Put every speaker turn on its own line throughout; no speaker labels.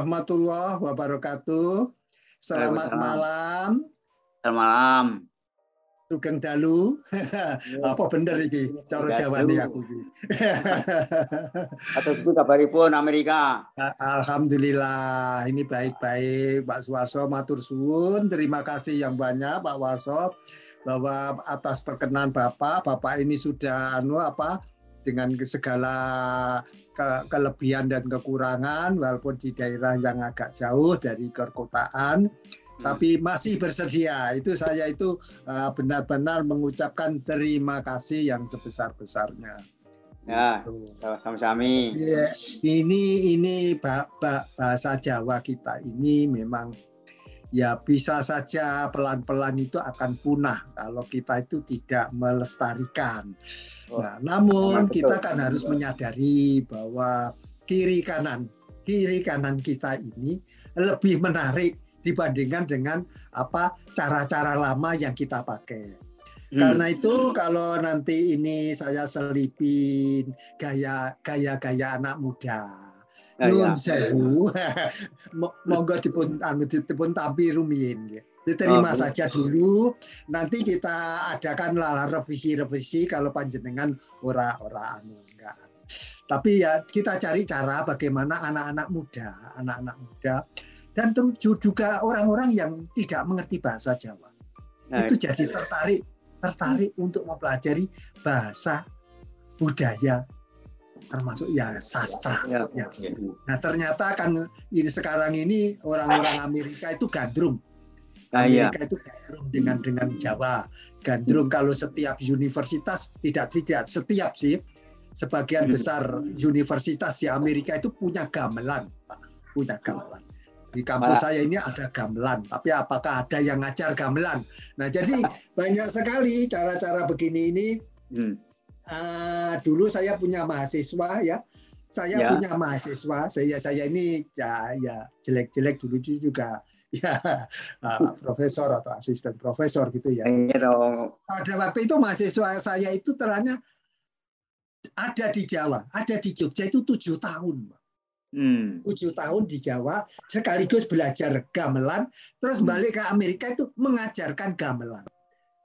warahmatullahi wabarakatuh. Selamat malam.
Selamat malam.
Sugeng dalu. Apa bener iki cara jawane aku iki.
Atau itu kabaripun Amerika.
Alhamdulillah, ini baik-baik Pak Suwarso matur suwun. Terima kasih yang banyak Pak Warso bahwa atas perkenan Bapak, Bapak ini sudah anu apa dengan segala ke kelebihan dan kekurangan walaupun di daerah yang agak jauh dari perkotaan hmm. tapi masih bersedia itu saya itu uh, benar-benar uh, mengucapkan terima kasih yang sebesar-besarnya
ya gitu. sama-sama
ya, ini ini bahasa Jawa kita ini memang ya bisa saja pelan-pelan itu akan punah kalau kita itu tidak melestarikan. Oh, nah, namun kita kan harus menyadari bahwa kiri kanan kiri kanan kita ini lebih menarik dibandingkan dengan apa cara-cara lama yang kita pakai. Hmm. Karena itu kalau nanti ini saya selipin gaya gaya-gaya anak muda Nuwun sewu. Monggo dipun anu dipun tampi rumiyin nggih. Diterima oh, saja dulu. Nanti kita adakan lah revisi-revisi kalau panjenengan ora-ora anu enggak. Tapi ya kita cari cara bagaimana anak-anak muda, anak-anak muda dan juga orang-orang yang tidak mengerti bahasa Jawa. Nah, itu jadi tertarik tertarik untuk mempelajari bahasa budaya termasuk ya sastra. Ya. ya. Nah ternyata kan ini sekarang ini orang-orang Amerika itu gandrung. Ah, iya. Amerika itu gandrung dengan dengan Jawa. Gandrung kalau setiap universitas tidak tidak setiap sih sebagian hmm. besar universitas di Amerika itu punya gamelan, Pak. Punya gamelan. Di kampus saya ini ada gamelan, tapi apakah ada yang ngajar gamelan? Nah, jadi banyak sekali cara-cara begini ini hmm uh, dulu saya punya mahasiswa ya saya ya. punya mahasiswa saya saya ini ya ya jelek-jelek dulu juga ya uh, profesor atau asisten profesor gitu ya. Iya Pada waktu itu mahasiswa saya itu terangnya ada di Jawa, ada di Jogja itu tujuh tahun, Hmm. Tujuh tahun di Jawa sekaligus belajar gamelan, terus hmm. balik ke Amerika itu mengajarkan gamelan.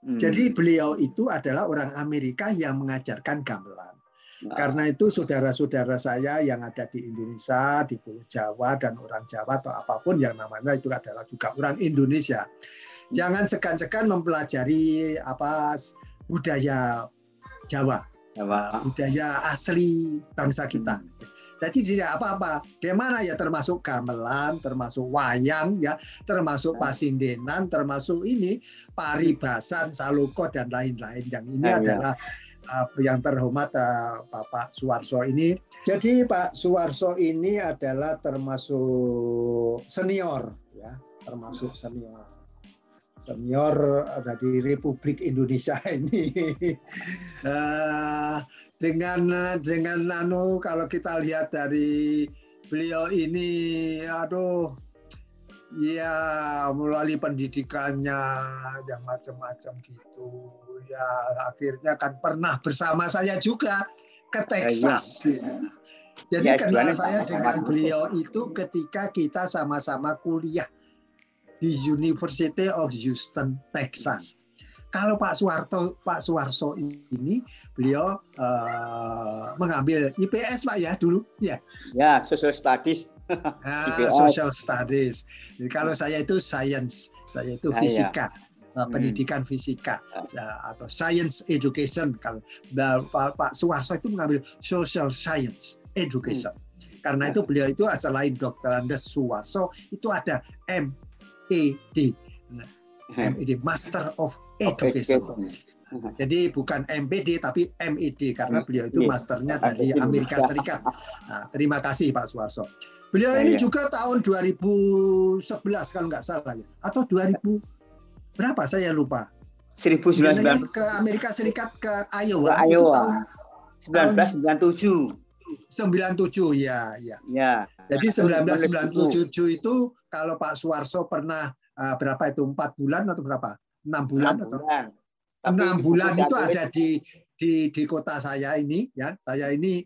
Hmm. Jadi beliau itu adalah orang Amerika yang mengajarkan gamelan. Nah. Karena itu saudara-saudara saya yang ada di Indonesia, di Pulau Jawa dan orang Jawa atau apa pun yang namanya itu adalah juga orang Indonesia. Hmm. Jangan segan-segan mempelajari apa budaya Jawa, Jawa. budaya asli bangsa kita. Hmm. Jadi tidak apa-apa. Gimana ya termasuk gamelan, termasuk wayang ya, termasuk nah. pasindenan, termasuk ini paribasan, saluko dan lain-lain. Yang ini ya, adalah uh, yang terhormat uh, Bapak Suwarso ini. Jadi Pak Suwarso ini adalah termasuk senior ya, termasuk senior senior dari Republik Indonesia ini. Uh, dengan dengan nano kalau kita lihat dari beliau ini aduh ya melalui pendidikannya yang macam-macam gitu. Ya akhirnya kan pernah bersama saya juga ke Texas ya. Jadi ya, kenal saya dengan beliau itu ketika kita sama-sama kuliah di University of Houston, Texas. Kalau Pak Suwarto, Pak Suwarso ini beliau uh, mengambil IPS Pak ya dulu, ya.
Ya, Social Studies.
Ah, social Studies. Jadi kalau saya itu Science, saya itu ah, fisika. Ya. pendidikan hmm. fisika atau science education kalau Pak, Pak Suwarso itu mengambil social science education hmm. karena itu beliau itu selain Dr. Andes Suwarso itu ada M MED. MED Master of Education. Jadi bukan MPD tapi MED karena beliau itu masternya dari Amerika Serikat. Nah, terima kasih Pak Suwarso. Beliau ini iya. juga tahun 2011 kalau nggak salah ya atau 2000 berapa saya lupa.
1990
ke Amerika Serikat ke Iowa,
ke Iowa. itu tahun 1997.
97 ya, ya.
Ya.
Jadi 1997 itu kalau Pak Suwarso pernah uh, berapa itu empat bulan atau berapa? Enam bulan 6 atau enam bulan itu ada di di di kota saya ini ya. Saya ini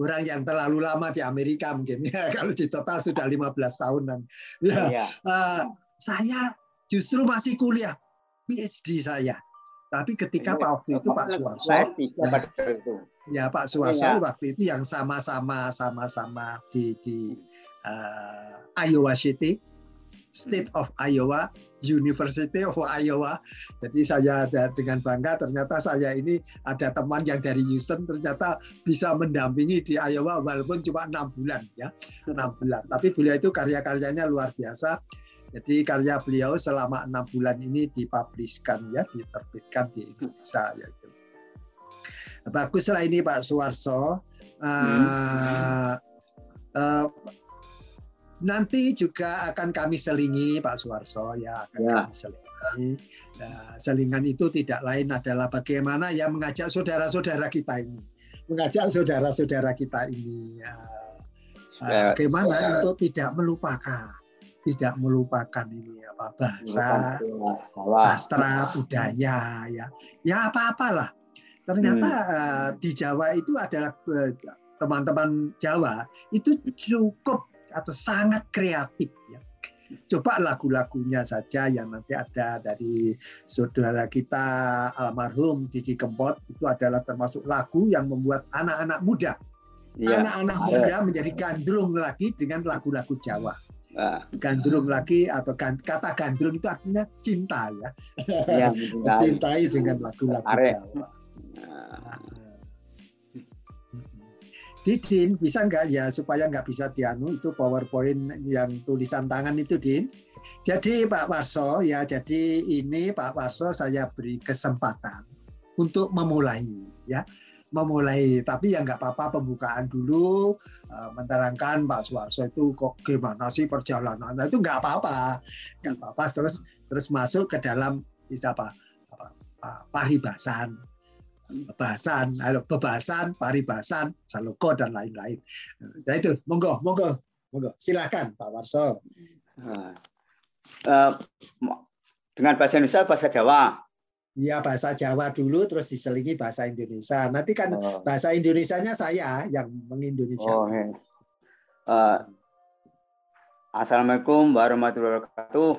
orang yang terlalu lama di Amerika mungkin ya kalau di total sudah 15 tahunan. Ya, ya. Uh, saya justru masih kuliah PhD saya. Tapi ketika Pak waktu itu Pak Suwarso, ya, ya Pak Suwarso ya. waktu itu yang sama-sama sama-sama di di uh, Iowa City, State of Iowa, University of Iowa. Jadi saya dengan bangga ternyata saya ini ada teman yang dari Houston ternyata bisa mendampingi di Iowa walaupun cuma enam bulan ya enam bulan. Tapi beliau itu karya-karyanya luar biasa. Jadi karya beliau selama enam bulan ini dipubliskan ya, diterbitkan di Indonesia ya. Baguslah ini Pak Suwarso. Uh, uh, nanti juga akan kami selingi Pak Suwarso ya akan ya. kami selingi. Nah, selingan itu tidak lain adalah bagaimana ya mengajak saudara-saudara kita ini, mengajak saudara-saudara kita ini ya, ya bagaimana ya. untuk tidak melupakan tidak melupakan ini apa bahasa, sastra, budaya ya. Ya apa-apalah. Ternyata hmm. uh, di Jawa itu adalah uh, teman-teman Jawa itu cukup atau sangat kreatif ya. Coba lagu-lagunya saja yang nanti ada dari saudara kita almarhum Didi Kempot itu adalah termasuk lagu yang membuat anak-anak muda iya. anak-anak ya. muda menjadi gandrung lagi dengan lagu-lagu Jawa. Nah. Gandrung lagi atau kata gandrung itu artinya cinta ya. ya Mencintai dengan lagu-lagu Jawa. Nah. Didin bisa nggak ya supaya nggak bisa dianu itu PowerPoint yang tulisan tangan itu Din. Jadi Pak Warso ya jadi ini Pak Warso saya beri kesempatan untuk memulai ya memulai tapi ya nggak apa-apa pembukaan dulu uh, menerangkan Pak Suwarso itu kok gimana sih perjalanan nah, itu nggak apa-apa nggak apa-apa terus terus masuk ke dalam bisa apa, apa, apa paribasan bebasan bebasan paribasan saloko dan lain-lain nah itu monggo monggo monggo silakan Pak Warso uh,
uh, dengan bahasa Indonesia bahasa Jawa
Iya bahasa Jawa dulu terus diselingi bahasa Indonesia. Nanti kan oh. bahasa Indonesianya saya yang mengindonesia. Oh, hey. uh,
Assalamualaikum warahmatullahi wabarakatuh.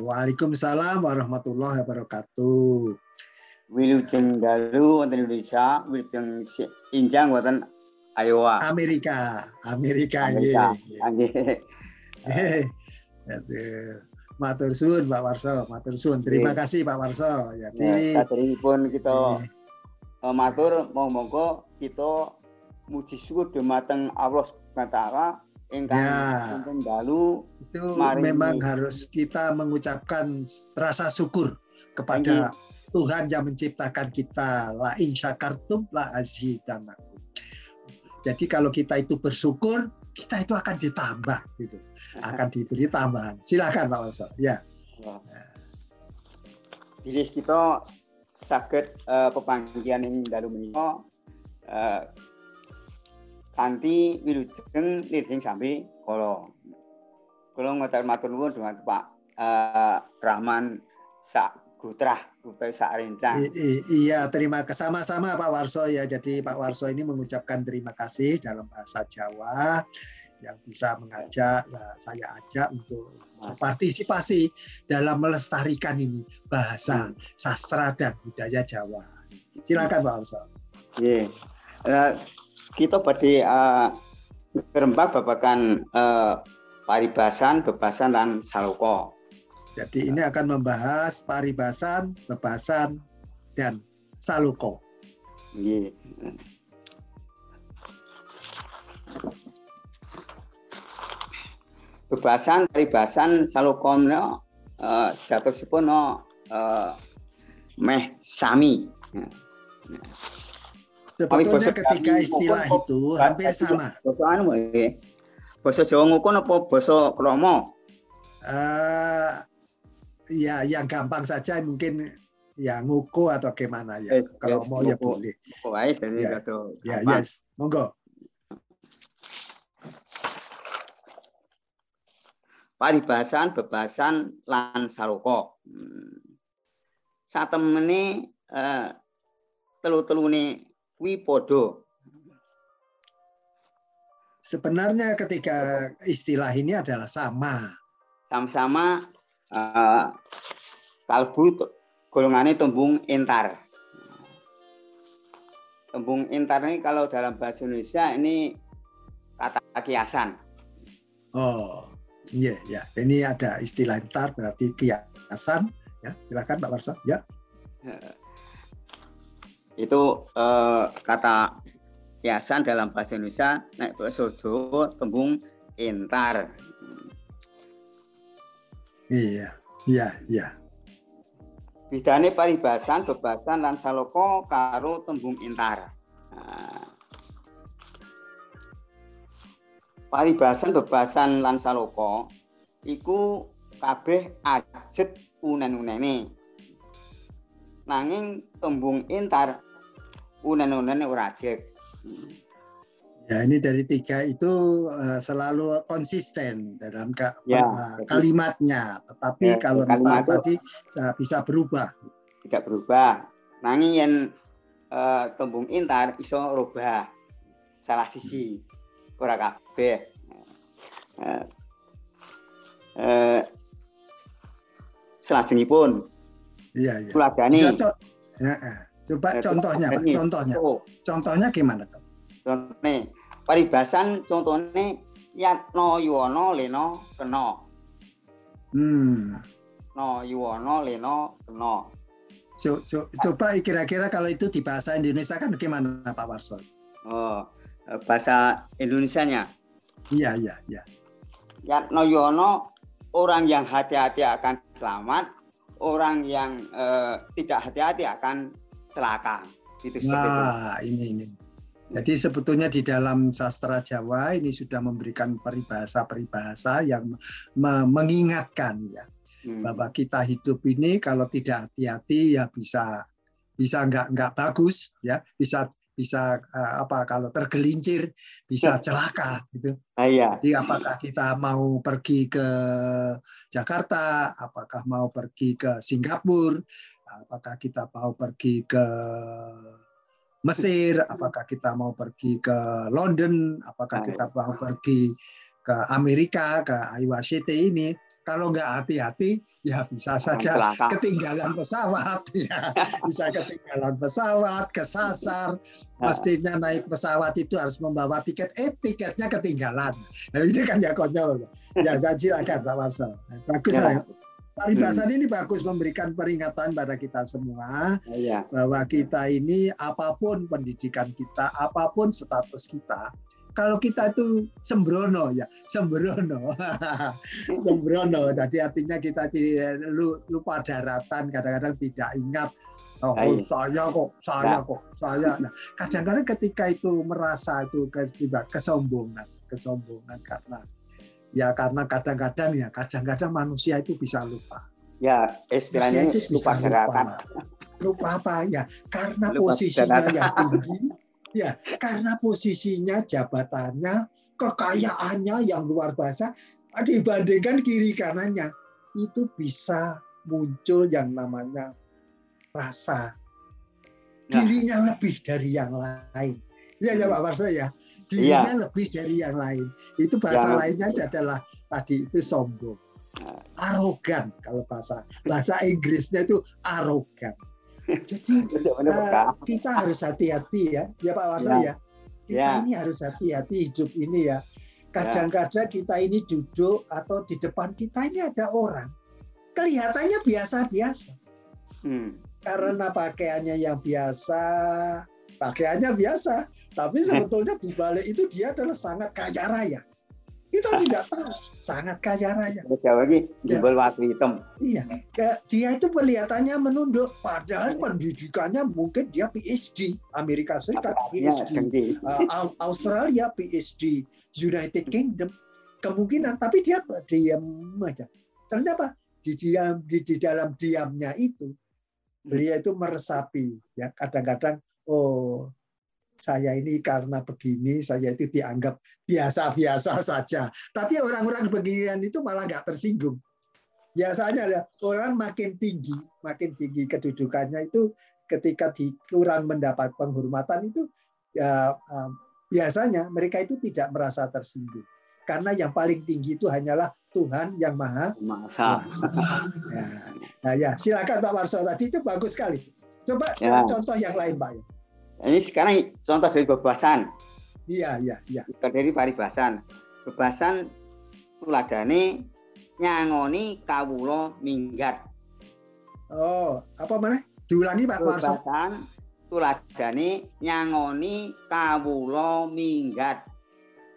Waalaikumsalam warahmatullahi wabarakatuh.
Wilujeng dalu wonten Indonesia, wilujeng injang wonten Iowa.
Amerika, Amerika,
Amerika. Nggih.
Aduh. Matur suwun Pak Warso, matur suwun. Terima kasih Pak Warso.
Jadi ya, pun kita eh, matur monggo kita muji syukur dumateng Allah Subhanahu taala ingkang
ya, dalu itu memang ini. harus kita mengucapkan rasa syukur kepada. Tuhan yang menciptakan kita. La in syakartum la azidanakum. Jadi kalau kita itu bersyukur kita itu akan ditambah gitu. Akan diberi tambahan. Silakan Pak Walso ya.
Jadi kita sakit uh, pepanggian ini dalu menika uh, kanthi wilujeng nirhing sampai kalau kalau ngotot matur nuwun dengan Pak uh, Rahman Sak Gutrah Kutai Sarencang.
Iya, terima kasih sama-sama Pak Warso ya. Jadi Pak Warso ini mengucapkan terima kasih dalam bahasa Jawa yang bisa mengajak ya, saya ajak untuk partisipasi dalam melestarikan ini bahasa sastra dan budaya Jawa. Silakan Pak Warso.
Iya. Uh, kita pada uh, kerembak babakan uh, paribasan, bebasan dan saloko.
Jadi ini akan membahas paribasan, bebasan, dan saluko.
Iya. Bebasan, paribasan, saluko no, uh, statusipun no, uh, meh sami.
Sebetulnya ketika istilah itu hampir sama.
Anu Basa Jawa ngukun apa basa Kromo?
Uh, ya yang gampang saja mungkin ya nguku atau gimana ya. Eh, Kalau yes, mau ya boleh.
Nguku aja dari
ya, ya yes, monggo.
Paribasan, bebasan, lan saloko. Hmm. Saat temene eh, telu-telune kuwi padha.
sebenarnya ketika istilah ini adalah sama.
Sama-sama uh, kalbu golongannya tembung intar. Tembung intar ini kalau dalam bahasa Indonesia ini kata kiasan.
Oh, iya ya. Ini ada istilah intar berarti kiasan. Ya, silakan Pak Warsa. Ya.
Itu eh, kata kiasan dalam bahasa Indonesia naik Jawa tembung intar.
Iya, iya, iya.
Bidane paribasan, bebasan lan saloko karo tembung intar. Nah, paribasan, bebasan lan saloko iku kabeh ajet unen-unene. Nanging tembung intar unen-unene ora ajet.
Ya, ini dari tiga itu uh, selalu konsisten dalam ka ya, kalimatnya, tetapi ya, kalau kalimat tadi bisa berubah.
Tidak berubah. Nanging yang uh, tembung intar iso rubah salah sisi ora kabeh. Uh, uh, selajengipun.
Iya, iya. Ya, coba contohnya, Pak. Contohnya. Contohnya gimana, Pak?
Contohnya, paribasan contohnya yatno yuwono leno kena.
Hmm.
No yuwono leno kena.
Coba kira-kira kalau itu di bahasa Indonesia kan gimana Pak Warso?
Oh, bahasa Indonesianya?
Iya, iya, iya.
Yatno yuwono orang yang hati-hati akan selamat, orang yang eh, tidak hati-hati akan celaka.
Itu Wah, ini ini. Jadi sebetulnya di dalam sastra Jawa ini sudah memberikan peribahasa-peribahasa yang mengingatkan ya hmm. bahwa kita hidup ini kalau tidak hati-hati ya bisa bisa nggak nggak bagus ya bisa bisa uh, apa kalau tergelincir bisa celaka gitu.
Ah, iya.
Jadi apakah kita mau pergi ke Jakarta, apakah mau pergi ke Singapura, apakah kita mau pergi ke Mesir, apakah kita mau pergi ke London, apakah kita mau pergi ke Amerika, ke Iowa City ini, kalau nggak hati-hati ya bisa saja ketinggalan pesawat ya. Bisa ketinggalan pesawat kesasar. Mestinya naik pesawat itu harus membawa tiket. Eh tiketnya ketinggalan. Nah itu kan ya konyol. Ya silakan Pak Marcel. Bagus ya. Paribasan hmm. ini bagus memberikan peringatan pada kita semua ya. bahwa kita ini apa pun pendidikan kita, apa pun status kita, kalau kita itu sembrono ya, sembrono, sembrono. Jadi artinya kita lupa daratan, kadang-kadang tidak ingat Oh, oh saya kok, saya kok, saya. Nah, kadang-kadang ketika itu merasa itu kesombongan, kesombongan karena Ya karena kadang-kadang ya, kadang-kadang manusia itu bisa lupa.
Ya, istilahnya itu lupa gerakan.
Lupa. lupa apa ya? Karena lupa posisinya gerakan. yang tinggi, ya karena posisinya, jabatannya, kekayaannya yang luar biasa dibandingkan kiri kanannya itu bisa muncul yang namanya rasa. Dirinya lebih dari yang lain. Ya ya Pak Warso ya dirinya ya. lebih dari yang lain. Itu bahasa ya. lainnya adalah tadi itu sombong. Arogan kalau bahasa bahasa Inggrisnya itu arogan. Jadi uh, kita harus hati-hati ya, ya Pak Warsa ya. ya. Kita ya. ini harus hati-hati hidup ini ya. Kadang-kadang kita ini duduk atau di depan kita ini ada orang kelihatannya biasa-biasa. Hmm. Karena pakaiannya yang biasa, pakaiannya biasa, tapi sebetulnya di balik itu dia adalah sangat kaya raya. Kita tidak tahu, sangat kaya raya.
Jawa lagi jubel ya. waktu hitam.
Iya, dia itu kelihatannya menunduk, padahal pendidikannya mungkin dia PhD, Amerika Serikat PhD, uh, Australia PhD, United Kingdom, kemungkinan, tapi dia diam aja. Ternyata di diam di, di dalam diamnya itu beliau itu meresapi ya kadang-kadang oh saya ini karena begini saya itu dianggap biasa-biasa saja. Tapi orang-orang beginian itu malah nggak tersinggung. Biasanya ya, orang makin tinggi, makin tinggi kedudukannya itu ketika di, kurang mendapat penghormatan itu ya biasanya mereka itu tidak merasa tersinggung karena yang paling tinggi itu hanyalah Tuhan yang maha
Masa.
Ya. Nah, ya silakan Pak Warso tadi itu bagus sekali. Coba
Ya.
contoh yang lain Pak.
Ini sekarang contoh dari bebasan.
Iya, iya, iya.
dari paribasan. Bebasan tuladane nyangoni kawula minggat.
Oh, apa mana? Diulangi Pak Warso.
Bebasan tuladane nyangoni kawula minggat.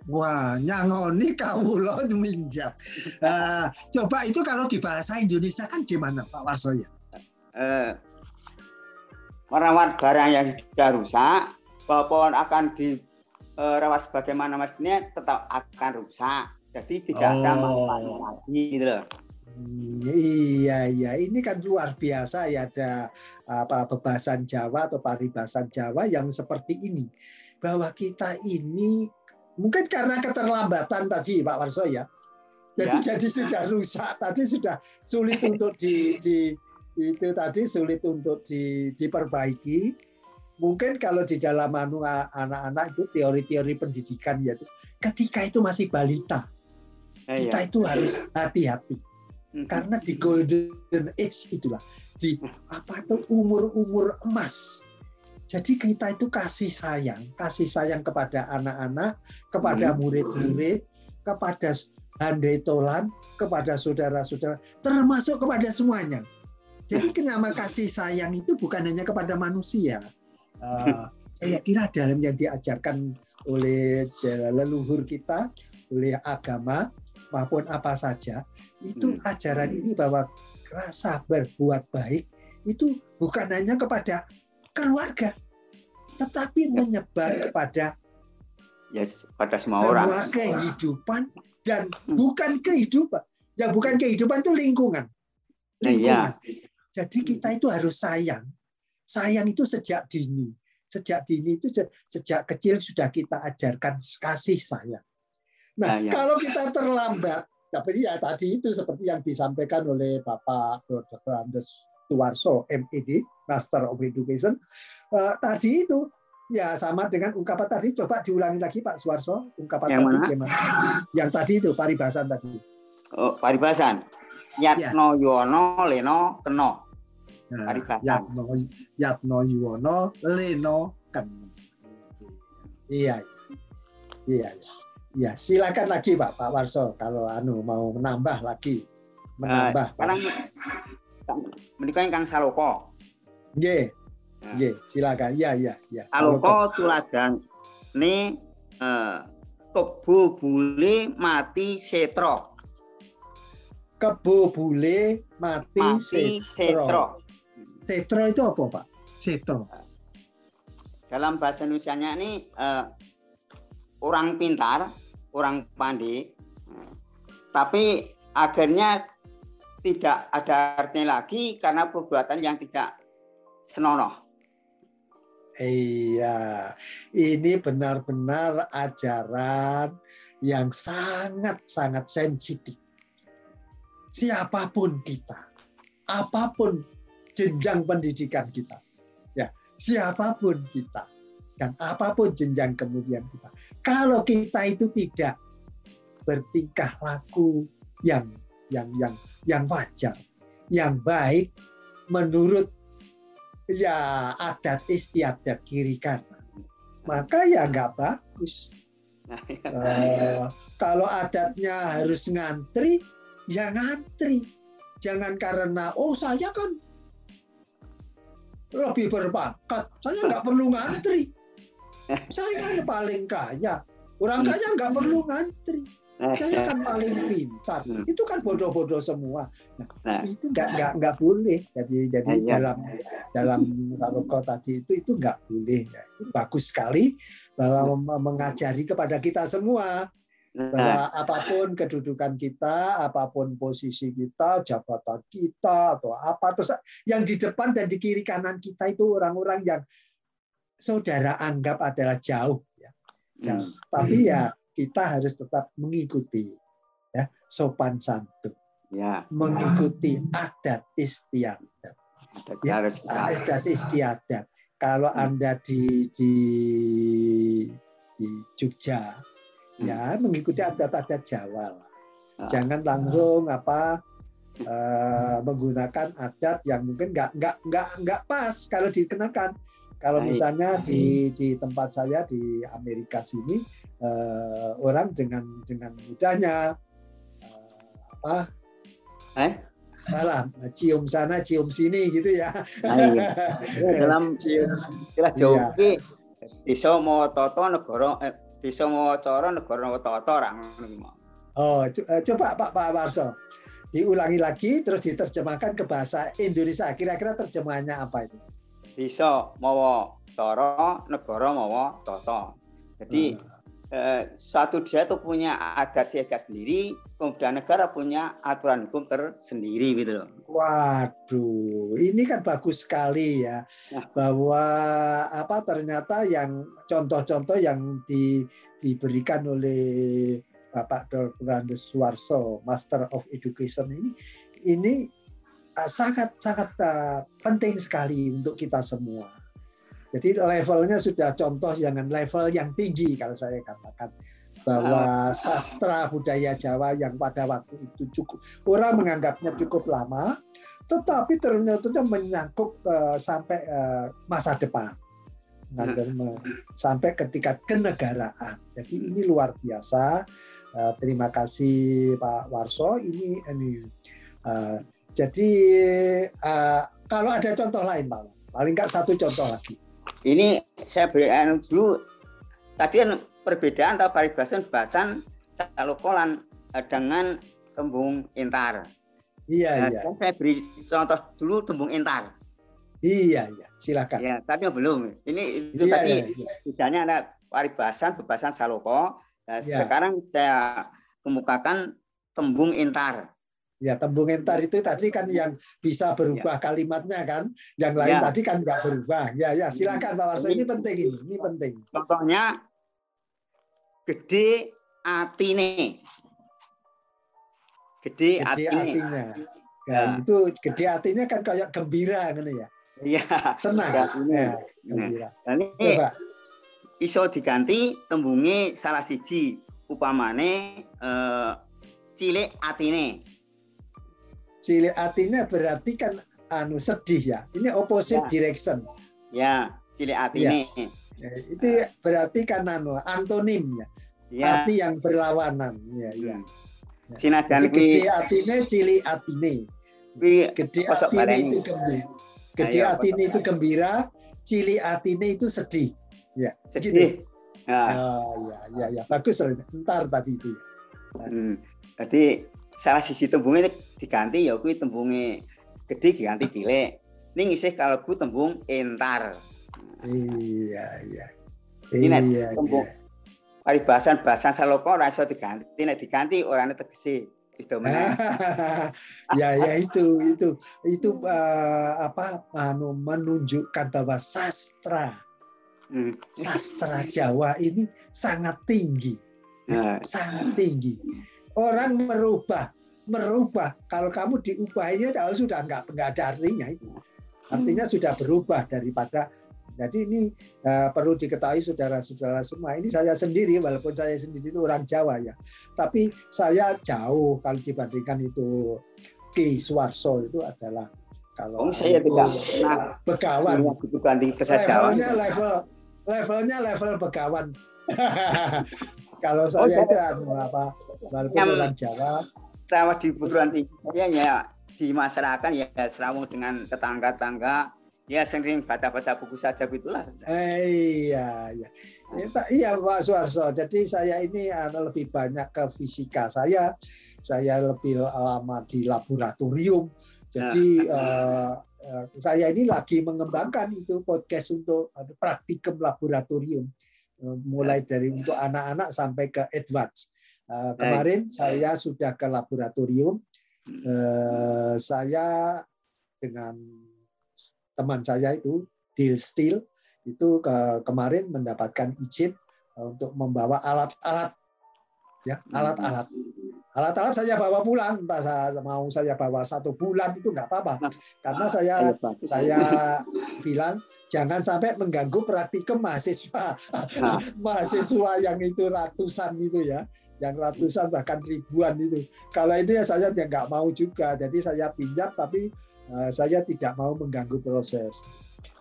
Wah, nyangoni kawula minggat. Nah, coba itu kalau di bahasa Indonesia kan gimana Pak Warso ya?
Eh, merawat barang yang sudah rusak, walaupun akan dirawat sebagaimana mestinya tetap akan rusak. Jadi tidak ada
Oh.
manfaatnya lagi gitu loh.
Hmm, Iya, iya. Ini kan luar biasa ya ada apa bebasan Jawa atau paribasan Jawa yang seperti ini. Bahwa kita ini mungkin karena keterlambatan tadi Pak Warso ya. Jadi
Ya.
jadi sudah rusak tadi sudah sulit untuk di, di itu tadi sulit untuk di, diperbaiki. Mungkin kalau di dalam anu anak-anak itu teori-teori pendidikan ya itu ketika itu masih balita
Eh,
kita
iya.
itu harus hati-hati karena di golden age itulah di apa itu umur-umur emas. Jadi kita itu kasih sayang, kasih sayang kepada anak-anak, kepada murid-murid, kepada handai tolan, kepada saudara-saudara, termasuk kepada semuanya. Jadi kenapa kasih sayang itu bukan hanya kepada manusia. Eh, saya kira dalam yang diajarkan oleh leluhur kita, oleh agama maupun apa saja, itu
Hmm.
ajaran ini bahwa rasa berbuat baik itu bukan hanya kepada keluarga, tetapi menyebar kepada
ya pada semua orang.
kehidupan dan bukan kehidupan. Yang bukan kehidupan itu lingkungan.
Nah,
Lingkungan.
iya.
Jadi kita itu harus sayang. Sayang itu sejak dini. Sejak dini itu se- sejak kecil sudah kita ajarkan kasih sayang. Nah,
Nah, ya.
kalau kita terlambat, tapi ya tadi itu seperti yang disampaikan oleh Bapak Dr. Andes Tuwarso, MED, Master of Education, eh, tadi itu ya sama dengan ungkapan tadi. Coba diulangi lagi Pak Suwarso, ungkapan
Yang
tadi
mana?
gimana? Yang tadi itu paribasan tadi.
Oh, paribasan. Yatno Yono Leno Keno.
Nah,
Paribasan.
Yatno Yatno Yuwono Leno Ken. Iya. Iya, iya. Iya, silakan lagi Pak Pak Warso kalau anu mau menambah lagi. Menambah.
sekarang menikah Kang Saloko.
Nggih, nggih, silakan. Iya, iya, iya.
Saloko tuladan ne eh, kebo bule mati setro.
Kebo bule mati,
Mati
setro.
setro.
Setro itu apa, Pak? Setro.
Dalam bahasa Indonesia-nya ini eh, orang pintar, orang pandai, tapi akhirnya tidak ada artinya lagi karena perbuatan yang tidak senonoh.
Iya, ini benar-benar ajaran yang sangat-sangat sensitif. Siapa pun kita, apa pun jenjang pendidikan kita, ya, siapa pun kita, dan apa pun jenjang kemudian kita, kalau kita itu tidak bertingkah laku yang yang yang yang wajar, yang baik menurut ya adat istiadat kiri kanan. Maka ya nggak bagus. Eh, kalau adatnya harus ngantri ya ngantri. Jangan karena oh saya kan lebih berbakat. Saya nggak perlu ngantri. Saya kan paling kaya. Orang kaya nggak perlu ngantri saya kan paling pintar.
Hmm.
itu kan bodoh-bodoh semua.
Nah.
itu nggak nggak nggak boleh. Jadi jadi
Iya.
dalam dalam Saroko tadi itu itu nggak boleh. Ya, itu bagus sekali bahwa mem- mengajari kepada kita semua.
Nah,
bahwa apa pun kedudukan kita apa pun posisi kita jabatan kita atau apa terus yang di depan dan di kiri kanan kita itu orang-orang yang saudara anggap adalah jauh ya.
Hmm.
tapi ya kita harus tetap mengikuti ya sopan santun
ya
mengikuti adat istiadat
ada
Ya, adat istiadat kalau anda di di di Jogja
Hmm.
ya mengikuti adat-adat Jawa lah.
Ah.
Jangan langsung apa eh, menggunakan adat yang mungkin nggak nggak nggak nggak pas kalau dikenakan. Kalau misalnya di di tempat saya di Amerika sini eh, orang dengan dengan mudahnya eh, apa
Eh?
malah cium sana cium sini gitu ya.
Dalam
cium
istilah
Iya.
Jawa iki desa mawa tata negara eh, desa mawa cara negara mawa tata ra ngono.
Oh, eh, coba Pak Pak Warso diulangi lagi terus diterjemahkan ke bahasa Indonesia. Kira-kira terjemahannya apa itu?
Desa mawa cara negara mawa tata. Jadi eh, suatu desa itu punya adat siaga sendiri, kemudian negara punya aturan hukum tersendiri gitu loh.
Waduh, ini kan bagus sekali ya
Nah.
bahwa apa ternyata yang contoh-contoh yang di, diberikan oleh Bapak Dr. Andes Suwarso, Master of Education ini ini sangat sangat uh, penting sekali untuk kita semua. Jadi levelnya sudah contoh jangan level yang tinggi kalau saya katakan bahwa sastra budaya Jawa yang pada waktu itu cukup orang menganggapnya cukup lama, tetapi ternyata menyangkut eh, sampai eh, masa depan, me- sampai ketika kenegaraan. Jadi ini luar biasa. Eh, terima kasih Pak Warso. Ini ini eh, jadi eh, kalau ada contoh lain Pak, paling nggak satu contoh lagi.
Ini saya berikan dulu tadi kan perbedaan atau paribasan bahasan salokolan eh, dengan tembung intar.
Iya
Nah,
iya
saya beri contoh dulu tembung intar.
iya iya silakan.
Ya, tapi belum. Ini itu
Iya,
tadi
iya, iya.
misalnya ada paribasan, bebasan saloko. Nah,
Ya.
Sekarang saya kemukakan tembung intar.
Ya, tembung entar itu tadi kan yang bisa berubah kalimatnya kan, yang lain
Ya.
tadi kan nggak berubah. Ya, ya, silakan Pak Warso. Ini penting ini, ini penting.
Contohnya gede atine. Gede,
Gede
atine.
hatinya.
Ya.
Ya, itu gede hatinya kan kayak gembira kan ya.
Iya.
Senang. Ya,
Nah,
gembira.
ini
Coba.
iso diganti tembunge salah siji upamane eh, cilik atine.
Cilik hatinya berarti kan anu sedih ya. Ini opposite
Ya.
direction.
Ya, cilik atine.
Ya, itu berarti kan anu antonimnya,
Ya.
arti yang berlawanan. Ya, ya.
Hmm. Sinajan
Jadi gede hatinya cilik hatine. Gede
Kosok
atine
baleni.
itu gembira. Gede
Ayo,
atine
kosok
itu gembira, cilik atine itu sedih.
sedih. Ya.
Ah, ya, ya, ya. Bagus. Ntar tadi itu. ya.
Hmm. Jadi salah sisi tembungnya diganti ya kuwi tembunge gede diganti cilik. Ning isih kalebu tembung entar.
Iya, iya.
Ini
Iya,
tembung
iya.
paribasan bahasan saloko ora iso diganti, nek diganti orane tegese. Itu meneh.
ya, ya itu, itu, itu eh, apa? Anu menunjukkan bahwa sastra,
Hmm.
sastra Jawa ini sangat tinggi.
Nah,
sangat tinggi. Orang merubah, merubah. Kalau kamu diubahinnya kalau sudah nggak nggak ada artinya itu. Artinya sudah berubah daripada. Jadi ini eh, perlu diketahui saudara-saudara semua. Ini saya sendiri, walaupun saya sendiri itu orang Jawa ya, tapi saya jauh kalau dibandingkan itu Ki Suwarso itu adalah kalau
oh, saya
itu
tidak pernah
begawan
bukan di
levelnya level levelnya level begawan. Kalau
Oh,
saya
saya-
itu apa walaupun orang Jawa,
Saya di perguruan tinggi saya ya di masyarakat ya serawung dengan tetangga-tangga ya sering baca-baca buku saja gitulah.
eh, iya iya. Ya, tak- iya Pak Suarso. Jadi saya ini lebih banyak ke fisika. Saya saya lebih lama di laboratorium. Jadi eh, eh, saya ini lagi mengembangkan itu podcast untuk anu, praktikum laboratorium. Eh, mulai dari untuk anak-anak sampai ke advance. Eh, kemarin saya sudah ke laboratorium. Eh, saya dengan teman saya itu Deal Steel itu ke, kemarin mendapatkan izin untuk membawa alat-alat ya alat-alat alat-alat saya bawa pulang entah saya mau saya bawa satu bulan itu nggak apa-apa. Nah, karena saya saya bilang jangan sampai mengganggu praktikum mahasiswa. Nah. mahasiswa yang itu ratusan itu ya. Yang ratusan bahkan ribuan itu. Kalau ini ya saya nggak mau juga. Jadi saya pinjam tapi uh, saya tidak mau mengganggu proses.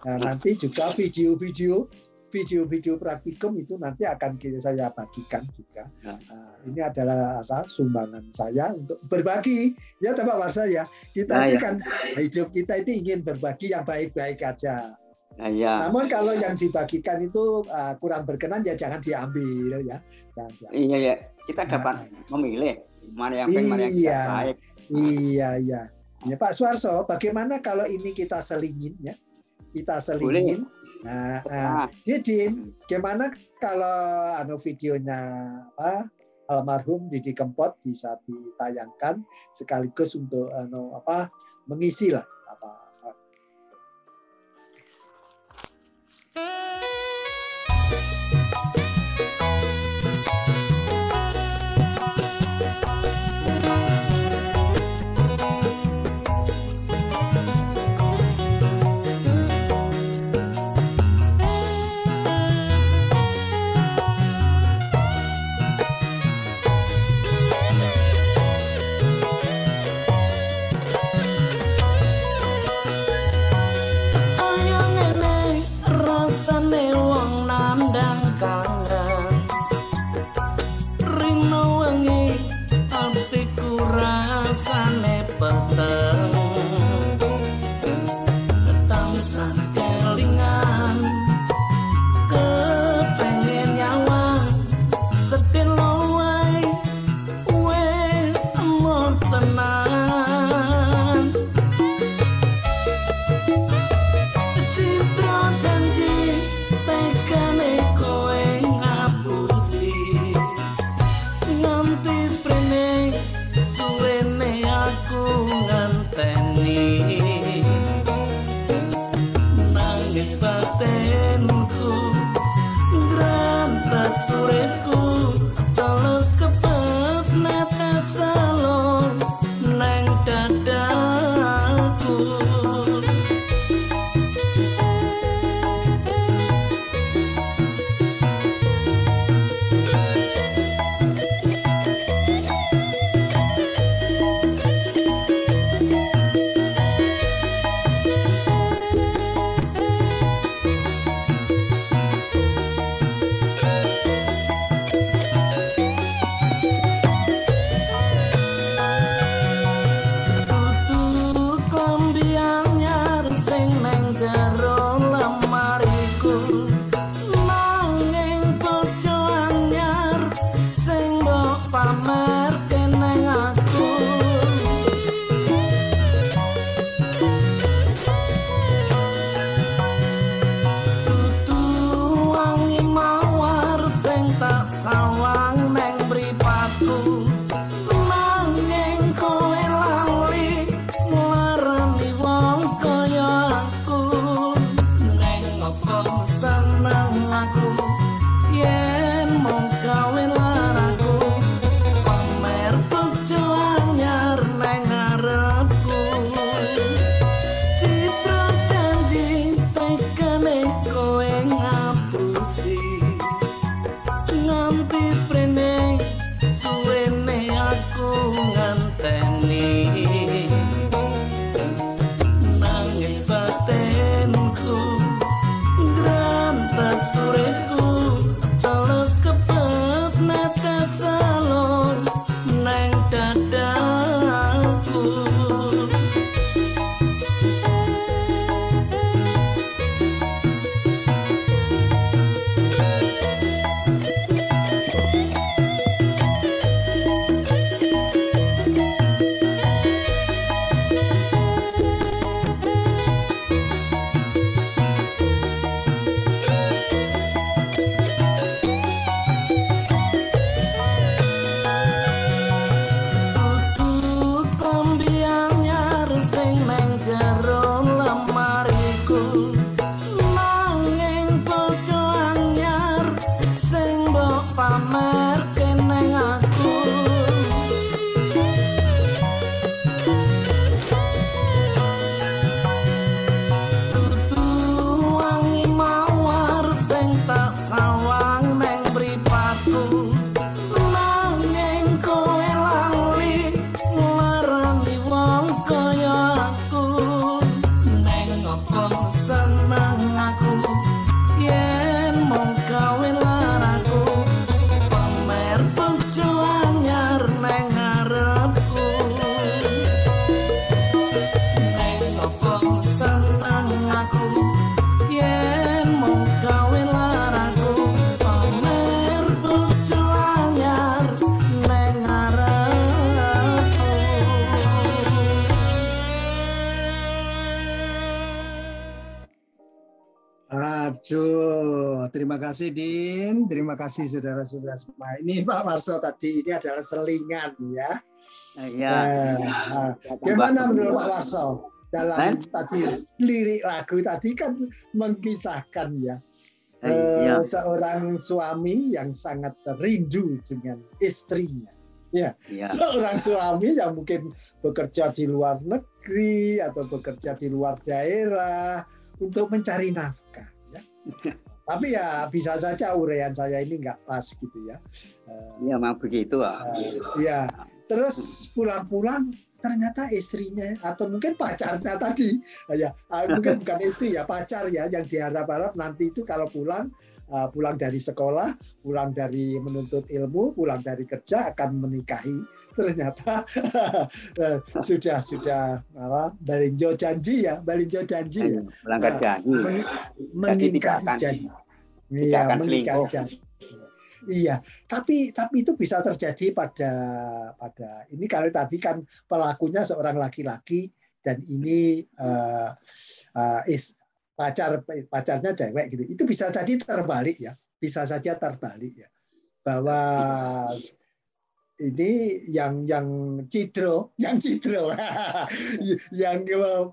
Nah, nanti juga video-video video-video praktikum itu nanti akan saya bagikan juga. Nah, ini adalah apa, sumbangan saya untuk berbagi. Ya, Pak Warsa ya. Kita nah, ini ya. kan hidup kita itu ingin berbagi yang baik-baik aja. Nah, ya. Namun kalau yang dibagikan itu uh, kurang berkenan ya jangan diambil ya. Jangan
diambil. Iya ya, kita dapat nah, memilih mana yang baik, mana yang iya, baik.
Iya, iya. Ya Pak Suarso, bagaimana kalau ini kita selingin ya? Kita selingin. Boleh Nah, nah. Didin, gimana kalau anu videonya apa almarhum Didi Kempot bisa ditayangkan sekaligus untuk anu apa mengisi lah ngantis prene suwene aku nganteni. Kasih saudara-saudara semua. Ini Pak Warso tadi ini adalah selingan ya.
Iya.
Nah, gimana menurut Pak Warso dalam eh? tadi lirik lagu tadi kan mengkisahkan ya eh, iya. seorang suami yang sangat rindu dengan istrinya. Ya, ya, seorang suami yang mungkin bekerja di luar negeri atau bekerja di luar daerah untuk mencari nafkah. Ya. Tapi ya bisa saja urean saya ini nggak pas gitu ya.
Iya, memang begitu. Uh,
ya, terus pulang-pulang ternyata istrinya atau mungkin pacarnya tadi ya ah, mungkin bukan istri ya pacar ya yang diharap-harap nanti itu kalau pulang pulang dari sekolah pulang dari menuntut ilmu pulang dari kerja akan menikahi. Ternyata eh, sudah sudah apa balinjo janji ya balinjo janji ya.
Melanggar janji
mengingkari janji iya janji Iya, tapi tapi itu bisa terjadi pada pada ini kali tadi kan pelakunya seorang laki-laki dan ini uh, uh, is, pacar pacarnya cewek gitu. Itu bisa jadi terbalik ya, bisa saja terbalik ya. Bahwa ini yang yang cidro, yang cidro, yang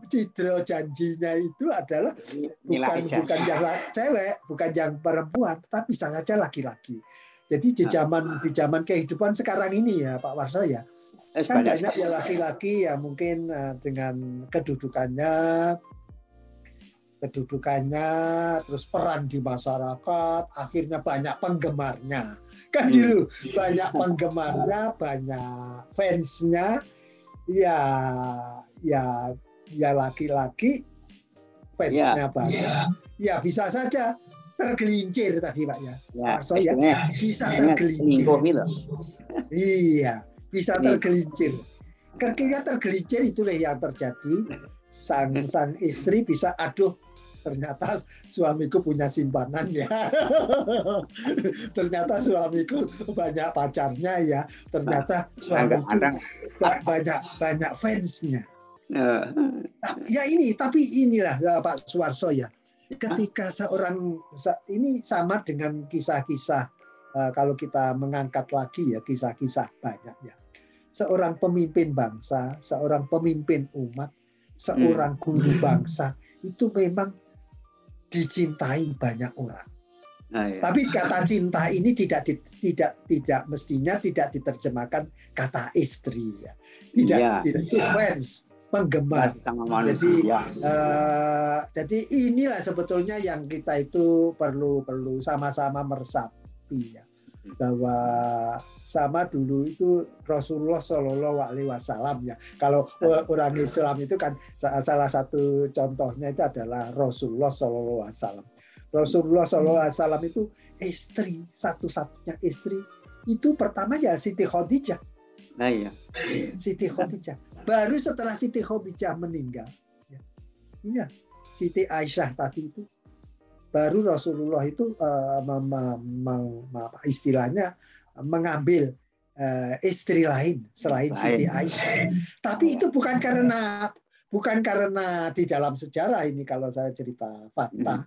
cidro janjinya itu adalah bukan bukan yang cewek, bukan yang perempuan, tapi bisa saja laki-laki. Jadi di nah. zaman di zaman kehidupan sekarang ini ya Pak Warso ya, eh, kan banyak ya laki-laki ya mungkin eh, dengan kedudukannya kedudukannya, terus peran di masyarakat, akhirnya banyak penggemarnya. Kan hmm. gitu, banyak penggemarnya, banyak fansnya. Ya, ya, ya laki-laki fansnya ya. banyak. Ya bisa saja tergelincir tadi Pak ya. ya so ya bisa tergelincir. Iya, bisa tergelincir. Ketika tergelincir itulah yang terjadi. Sang sang istri bisa aduh ternyata suamiku punya simpanan ya. ternyata suamiku banyak pacarnya ya. Ternyata suamiku banyak banyak fansnya. Ya. ya ini, tapi inilah ya, Pak Suwarso ya. Ketika seorang ini sama dengan kisah-kisah eh, kalau kita mengangkat lagi ya kisah-kisah banyak ya. Seorang pemimpin bangsa, seorang pemimpin umat, seorang guru bangsa itu memang dicintai banyak orang. Nah, iya. Tapi kata cinta ini tidak tidak tidak mestinya tidak diterjemahkan kata istri ya. Tidak, ya. tidak itu fans, penggemar. Jadi uh, jadi inilah sebetulnya yang kita itu perlu perlu sama-sama meresapi ya bahwa sama dulu itu Rasulullah Shallallahu Alaihi Wasallam ya. Kalau orang Islam itu kan salah satu contohnya itu adalah Rasulullah Shallallahu Alaihi Wasallam. Rasulullah Shallallahu Alaihi Wasallam itu istri satu-satunya istri itu pertama ya Siti Khadijah.
Nah iya.
Siti Khadijah. Baru setelah Siti Khadijah meninggal, ya, iya Siti Aisyah tadi itu baru Rasulullah itu uh, mem, mem, istilahnya mengambil uh, istri lain selain Siti Aisyah. Tapi itu bukan karena bukan karena di dalam sejarah ini kalau saya cerita fakta